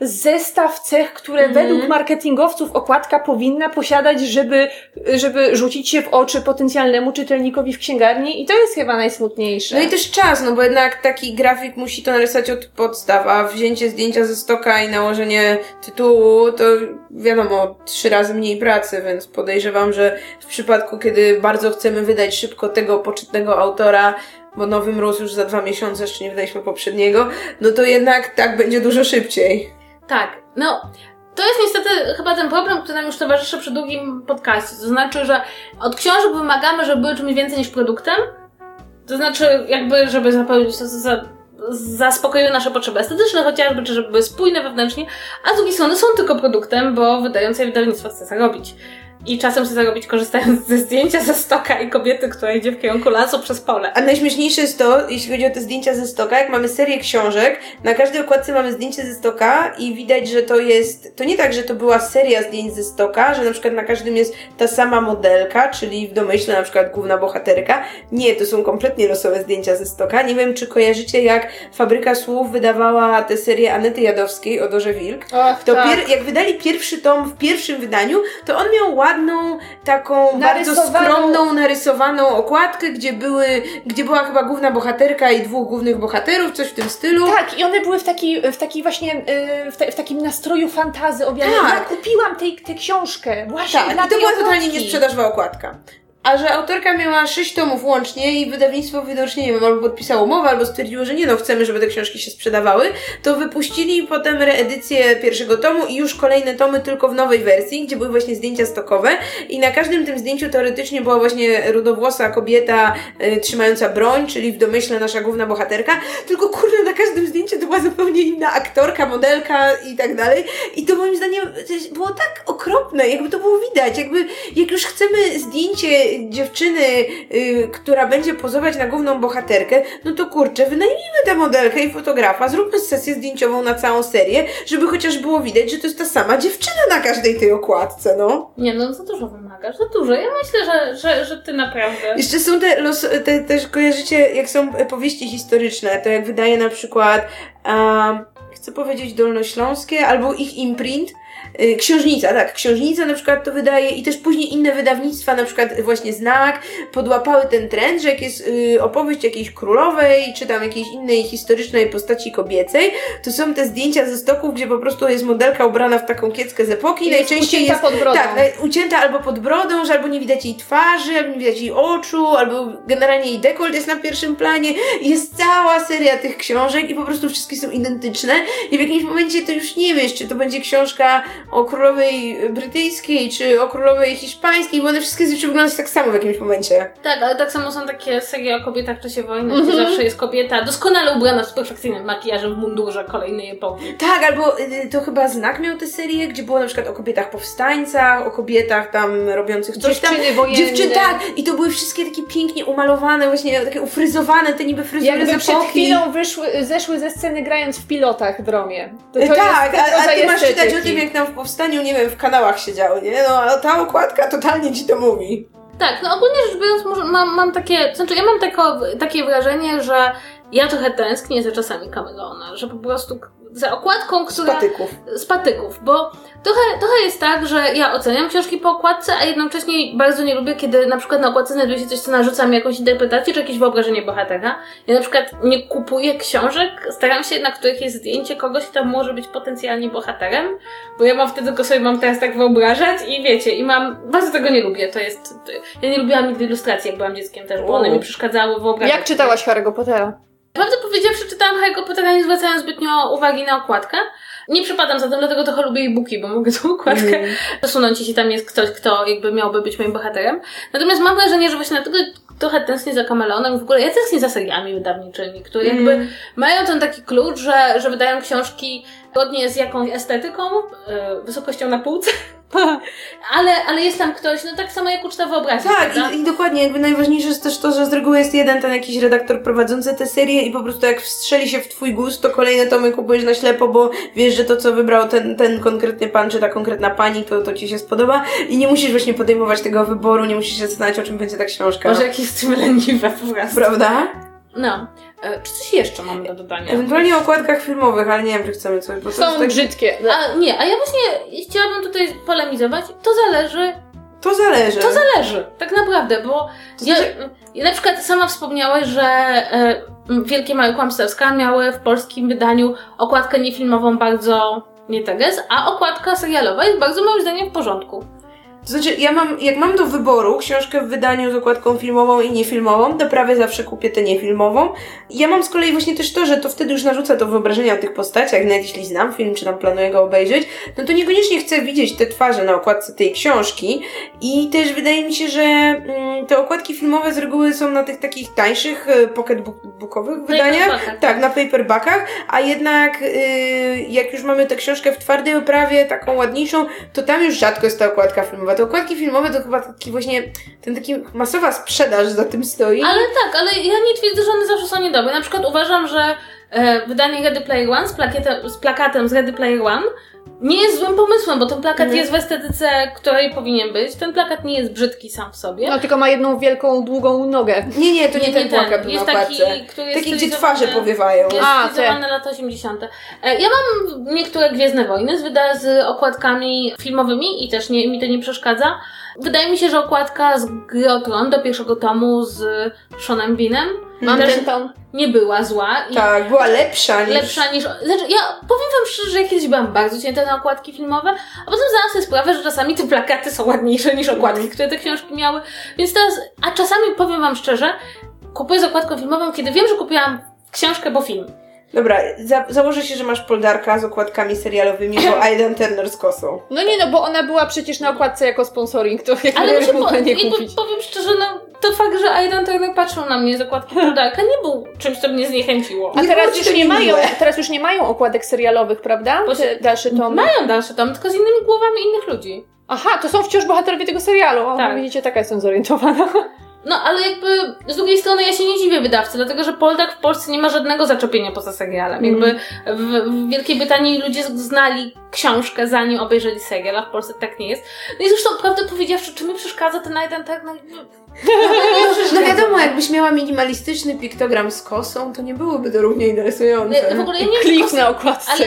zestaw cech, które Mhm. według marketingowców okładka powinna posiadać, żeby, żeby rzucić się w oczy potencjalnemu czytelnikowi w księgarni i to jest chyba najsmutniejsze. No i też czas, no bo jednak taki grafik musi to narysować od podstaw, a wzięcie zdjęcia ze stoka i nałożenie tytułu to wiadomo, trzy razy mniej pracy, więc podejrzewam, że w przypadku, kiedy bardzo chcemy wydać szybko tego poczytnego autora, bo nowy mróz już za dwa miesiące, jeszcze nie wydaliśmy poprzedniego, no to jednak tak będzie dużo szybciej. Tak, no. To jest niestety chyba ten problem, który nam już towarzyszy przy długim podcaście. To znaczy, że od książek wymagamy, żeby były czymś więcej niż produktem. To znaczy, jakby, żeby zapełnić, za, za, zaspokoiły nasze potrzeby estetyczne chociażby, czy żeby były spójne wewnętrznie, a z drugiej strony są tylko produktem, bo wydające wydawnictwo chce zarobić. I czasem chce zarobić korzystając ze zdjęcia ze stoka i kobiety, która idzie w kierunku lasu przez pole. A najśmieszniejsze jest to, jeśli chodzi o te zdjęcia ze stoka, jak mamy serię książek, na każdej okładce mamy zdjęcie ze stoka i widać, że to jest, to nie tak, że to była seria zdjęć ze stoka, że na przykład na każdym jest ta sama modelka, czyli w domyśle na przykład główna bohaterka. Nie, to są kompletnie losowe zdjęcia ze stoka. Nie wiem, czy kojarzycie, jak Fabryka Słów wydawała tę serię Anety Jadowskiej o Dorze Wilk. Och, To tak. pier- jak wydali pierwszy tom w pierwszym wydaniu, to on miał ładną, taką bardzo skromną, narysowaną okładkę, gdzie były, gdzie była chyba główna bohaterka i dwóch głównych bohaterów, coś w tym stylu. Tak, i one były w, taki, w, taki właśnie, y, w, te, w takim nastroju fantazy owiane. Tak. Ja kupiłam tę książkę właśnie Tak, dla i to była okładki. totalnie niesprzedażowa okładka. A że autorka miała sześć tomów łącznie i wydawnictwo widocznie, nie wiem, albo podpisało umowę, albo stwierdziło, że nie no, chcemy, żeby te książki się sprzedawały, to wypuścili potem reedycję pierwszego tomu i już kolejne tomy tylko w nowej wersji, gdzie były właśnie zdjęcia stokowe. I na każdym tym zdjęciu teoretycznie była właśnie rudowłosa kobieta y, trzymająca broń, czyli w domyśle nasza główna bohaterka, tylko kurde, na każdym zdjęciu to była zupełnie inna aktorka, modelka i tak dalej. I to moim zdaniem było tak okropne, jakby to było widać, jakby jak już chcemy zdjęcie dziewczyny, y, która będzie pozować na główną bohaterkę, no to kurczę, wynajmijmy tę modelkę i fotografa, zróbmy sesję zdjęciową na całą serię, żeby chociaż było widać, że to jest ta sama dziewczyna na każdej tej okładce, no. Nie no, za dużo wymagasz, za dużo. Ja myślę, że, że, że ty naprawdę... Jeszcze są te, los, te też kojarzycie, jak są powieści historyczne, to jak wydaje na przykład, um, chcę powiedzieć Dolnośląskie, albo ich imprint, Księżnica, tak, Księżnica na przykład to wydaje i też później inne wydawnictwa, na przykład właśnie Znak, podłapały ten trend, że jak jest y, opowieść jakiejś królowej, czy tam jakiejś innej historycznej postaci kobiecej, to są te zdjęcia ze stoków, gdzie po prostu jest modelka ubrana w taką kieckę z epoki, I jest najczęściej ucięta jest pod brodą. tak, ucięta albo pod brodą, że albo nie widać jej twarzy, albo nie widać jej oczu, albo generalnie jej dekolt jest na pierwszym planie. Jest cała seria tych książek i po prostu wszystkie są identyczne i w jakimś momencie to już nie wiesz, czy to będzie książka o królowej brytyjskiej, czy o królowej hiszpańskiej, bo one wszystkie zaczęły wyglądać tak samo w jakimś momencie. Tak, ale tak samo są takie serie o kobietach w czasie wojny, Mhm. gdzie zawsze jest kobieta doskonale ubrana z perfekcyjnym makijażem w mundurze kolejnej epoki. Tak, albo y, to chyba Znak miał tę serię, gdzie było na przykład o kobietach powstańcach, o kobietach tam robiących coś tam. Dziewczyny wojenne. Dziewczyn, tak! I to były wszystkie takie pięknie umalowane, właśnie takie ufryzowane, te niby fryzury Jakby z przed chwilą wyszły, zeszły ze sceny grając w pilotach w Romie. To, to tak, jest a, a ty masz czytać o tym, jak tam w powstaniu, nie wiem, w kanałach siedziały, nie? No, a ta okładka totalnie ci to mówi. Tak, no ogólnie rzecz biorąc, może, mam, mam takie, znaczy ja mam tako, takie wrażenie, że ja trochę tęsknię za czasami Camelona, że po prostu za okładką, Z która... patyków. z patyków, bo trochę, trochę jest tak, że ja oceniam książki po okładce, a jednocześnie bardzo nie lubię, kiedy na przykład na okładce znajduje się coś, co narzuca mi jakąś interpretację, czy jakieś wyobrażenie bohatera. Ja na przykład nie kupuję książek, staram się, na których jest zdjęcie kogoś, kto może być potencjalnie bohaterem, bo ja mam wtedy tylko sobie mam teraz tak wyobrażać i wiecie, i mam, bardzo tego nie lubię, to jest, ja nie lubiłam nigdy ilustracji, jak byłam dzieckiem też, bo one mi przeszkadzały wyobrażać. Jak czytałaś Harry'ego Pottera? Prawdę powiedziawszy, czytałam Harry'ego Pottera nie zwracając zbytnio uwagi na okładkę. Nie przypadam za tym, dlatego trochę lubię e-booki, bo mogę tą okładkę Mm. przesunąć, jeśli tam jest ktoś, kto jakby miałby być moim bohaterem. Natomiast mam wrażenie, że właśnie dlatego trochę tęsknię za Kameleonem w ogóle ja tęsknię za seriami wydawniczymi, które jakby Mm. mają ten taki klucz, że, że wydają książki zgodnie z jakąś estetyką, yy, wysokością na półce, ale, ale jest tam ktoś, no tak samo jak uczta wyobraźni, Tak, i, i dokładnie, jakby najważniejsze jest też to, że z reguły jest jeden ten jakiś redaktor prowadzący tę serię i po prostu jak wstrzeli się w twój gust, to kolejne tomy kupujesz na ślepo, bo wiesz, że to, co wybrał ten, ten konkretny pan, czy ta konkretna pani, to, to ci się spodoba i nie musisz właśnie podejmować tego wyboru, nie musisz się zastanawiać, o czym będzie ta książka. Może jakieś z tym leniwe po prostu. Prawda? No. E, czy coś jeszcze mamy do dodania? Ewentualnie o okładkach filmowych, ale nie wiem, czy chcemy coś, bo to jest Są tak... brzydkie. A, nie, a ja właśnie chciałabym tutaj polemizować. To zależy, To zależy. to zależy, tak naprawdę, bo To ja, znaczy- ja na przykład sama wspomniałaś, że e, Wielkie Małe Kłamstewska miały w polskim wydaniu okładkę niefilmową bardzo nie teges, a okładka serialowa jest bardzo moim zdaniem w porządku. To znaczy, ja mam, jak mam do wyboru książkę w wydaniu z okładką filmową i niefilmową, to prawie zawsze kupię tę niefilmową. Ja mam z kolei właśnie też to, że to wtedy już narzuca to wyobrażenie o tych postaciach, nawet jeśli znam film, czy tam planuję go obejrzeć, no to niekoniecznie chcę widzieć te twarze na okładce tej książki i też wydaje mi się, że mm, te okładki filmowe z reguły są na tych takich tańszych, e, pocketbookowych wydaniach. Paperbackach. Tak, na paperbackach, a jednak y, jak już mamy tę książkę w twardej oprawie, taką ładniejszą, to tam już rzadko jest ta okładka filmowa. Te okładki filmowe to chyba taki właśnie, ten taki masowa sprzedaż za tym stoi. Ale tak, ale ja nie twierdzę, że one zawsze są niedobre. Na przykład uważam, że e, wydanie Ready Player One z, plakietem, z plakatem z Ready Player One nie jest złym pomysłem, bo ten plakat Mhm. jest w estetyce, której powinien być. Ten plakat nie jest brzydki sam w sobie. No tylko ma jedną wielką, długą nogę. Nie, nie, to nie, ten plakat był Jest na taki, który jest Taki, gdzie stylizowany- twarze powiewają. Jest A, stylizowane lata 80. E, Ja mam niektóre Gwiezdne Wojny z, z okładkami filmowymi i też nie, mi to nie przeszkadza. Wydaje mi się, że okładka z Gry o Tron do pierwszego tomu z Seanem Beanem Mam też ten tom. nie była zła. I Tak, była lepsza niż... lepsza niż. Znaczy, ja powiem wam szczerze, że ja kiedyś byłam bardzo cięta na okładki filmowe, a potem zdałam sobie sprawę, że czasami te plakaty są ładniejsze niż okładki, które te książki miały. Więc teraz, a czasami powiem wam szczerze, kupuję z okładką filmową, kiedy wiem, że kupiłam książkę, bo film. Dobra, za założę się, że masz poldarka z okładkami serialowymi, bo Aidan Turner z kosą. No nie no, bo ona była przecież na okładce jako sponsoring, to jak Ale muszę po, nie jakby kupić. powiem szczerze, no to fakt, że Aidan Turner patrzył na mnie z okładki Poldarka nie był czymś, co mnie zniechęciło. A Nie teraz już nie mają, teraz już nie mają okładek serialowych, prawda? Bo się- Te dalsze tomy. Mają dalsze tom, tylko z innymi głowami innych ludzi. Aha, to są wciąż bohaterowie tego serialu. O, Tak. Widzicie, taka jestem zorientowana. No ale jakby z drugiej strony ja się nie dziwię wydawcy, dlatego że Poldak w Polsce nie ma żadnego zaczepienia poza serialem. Jakby w, w Wielkiej Brytanii ludzie znali książkę zanim obejrzeli serial, a w Polsce tak nie jest. No i zresztą prawdę powiedziawszy, czy mi przeszkadza ten Aidan Turner? No wiadomo, jakbyś miała minimalistyczny piktogram z kosą, to nie byłoby to równie interesujące. W ogóle ja nie Klif kos- na okładce. ale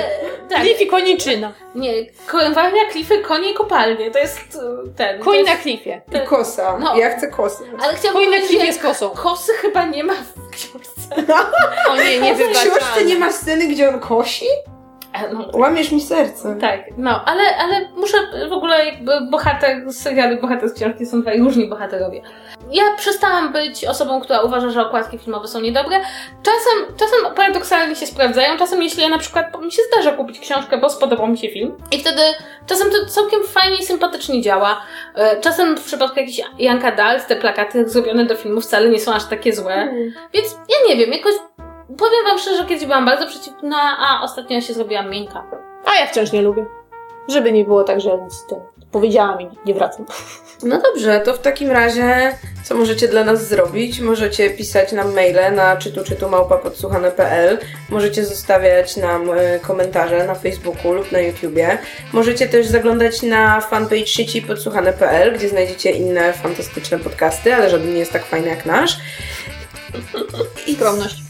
tak, Klif i koniczyna. nie, końwarnia, klify, konie i kopalnie, to jest e, ten. Koń jest, na klifie. I kosa. No. Ja chcę kosę. Ale chciałabym Koń na klifie z kosą. kosy chyba nie ma w książce. O nie, nie W książce nie ma sceny, gdzie on kosi? E, No, Łamiesz mi serce. Tak, no, ale, ale muszę w ogóle jakby bohater i bohater z książki są dwaj różni bohaterowie. Ja przestałam być osobą, która uważa, że okładki filmowe są niedobre. Czasem, czasem paradoksalnie się sprawdzają, czasem jeśli ja na przykład mi się zdarza kupić książkę, bo spodobał mi się film i wtedy czasem to całkiem fajnie i sympatycznie działa. E, Czasem w przypadku jakichś Janka Dals te plakaty zrobione do filmu wcale nie są aż takie złe. Więc ja nie wiem, jakoś powiem wam szczerze, że kiedyś byłam bardzo przeciwna, a ostatnio się zrobiłam miękka. A ja wciąż nie lubię. Żeby nie było tak, że to powiedziałam i nie wracam. No dobrze, to w takim razie co możecie dla nas zrobić? Możecie pisać nam maile na czytu-czytu-małpa-podsłuchane.pl Możecie zostawiać nam e, komentarze na Facebooku lub na YouTubie. Możecie też zaglądać na fanpage sieci podsłuchane.pl, gdzie znajdziecie inne fantastyczne podcasty, ale żaden nie jest tak fajny jak nasz. I Skromność.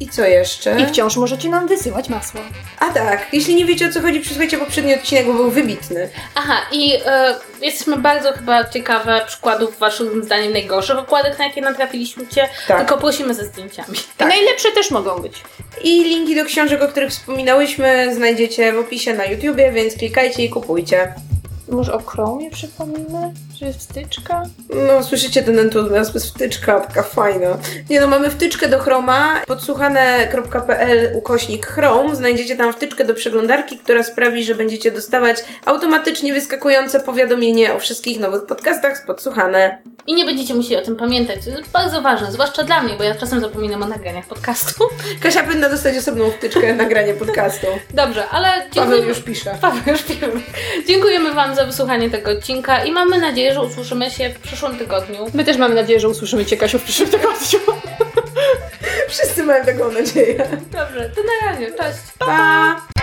I co jeszcze? I wciąż możecie nam wysyłać masło. A tak, jeśli nie wiecie o co chodzi, przesłuchajcie poprzedni odcinek, bo był wybitny. Aha, i e, jesteśmy bardzo chyba ciekawe przykładów waszym zdaniem najgorszych okładek, na jakie natrafiliśmy cię, Tak. tylko prosimy ze zdjęciami. Tak. Najlepsze też mogą być. I linki do książek, o których wspominałyśmy, znajdziecie w opisie na YouTubie, więc klikajcie i kupujcie. Może o Chromie przypomnę? Że jest wstyczka? No, słyszycie ten entuzjazm, jest wtyczka, taka fajna. Nie no, mamy wtyczkę do Chroma, podsłuchane.pl ukośnik Chrome, znajdziecie tam wtyczkę do przeglądarki, która sprawi, że będziecie dostawać automatycznie wyskakujące powiadomienie o wszystkich nowych podcastach z Podsłuchane. I nie będziecie musieli o tym pamiętać. To jest bardzo ważne, zwłaszcza dla mnie, bo ja czasem zapominam o nagraniach podcastu. Kasia powinna dostać osobną wtyczkę nagranie podcastu. Dobrze, ale Paweł dziękuję. już pisze. Paweł już pisze. Dziękujemy Wam za wysłuchanie tego odcinka i mamy nadzieję, że usłyszymy się w przyszłym tygodniu. My też mamy nadzieję, że usłyszymy Cię, Kasiu, w przyszłym tygodniu. Wszyscy mają taką nadzieję. Dobrze, to na razie. Cześć. Pa!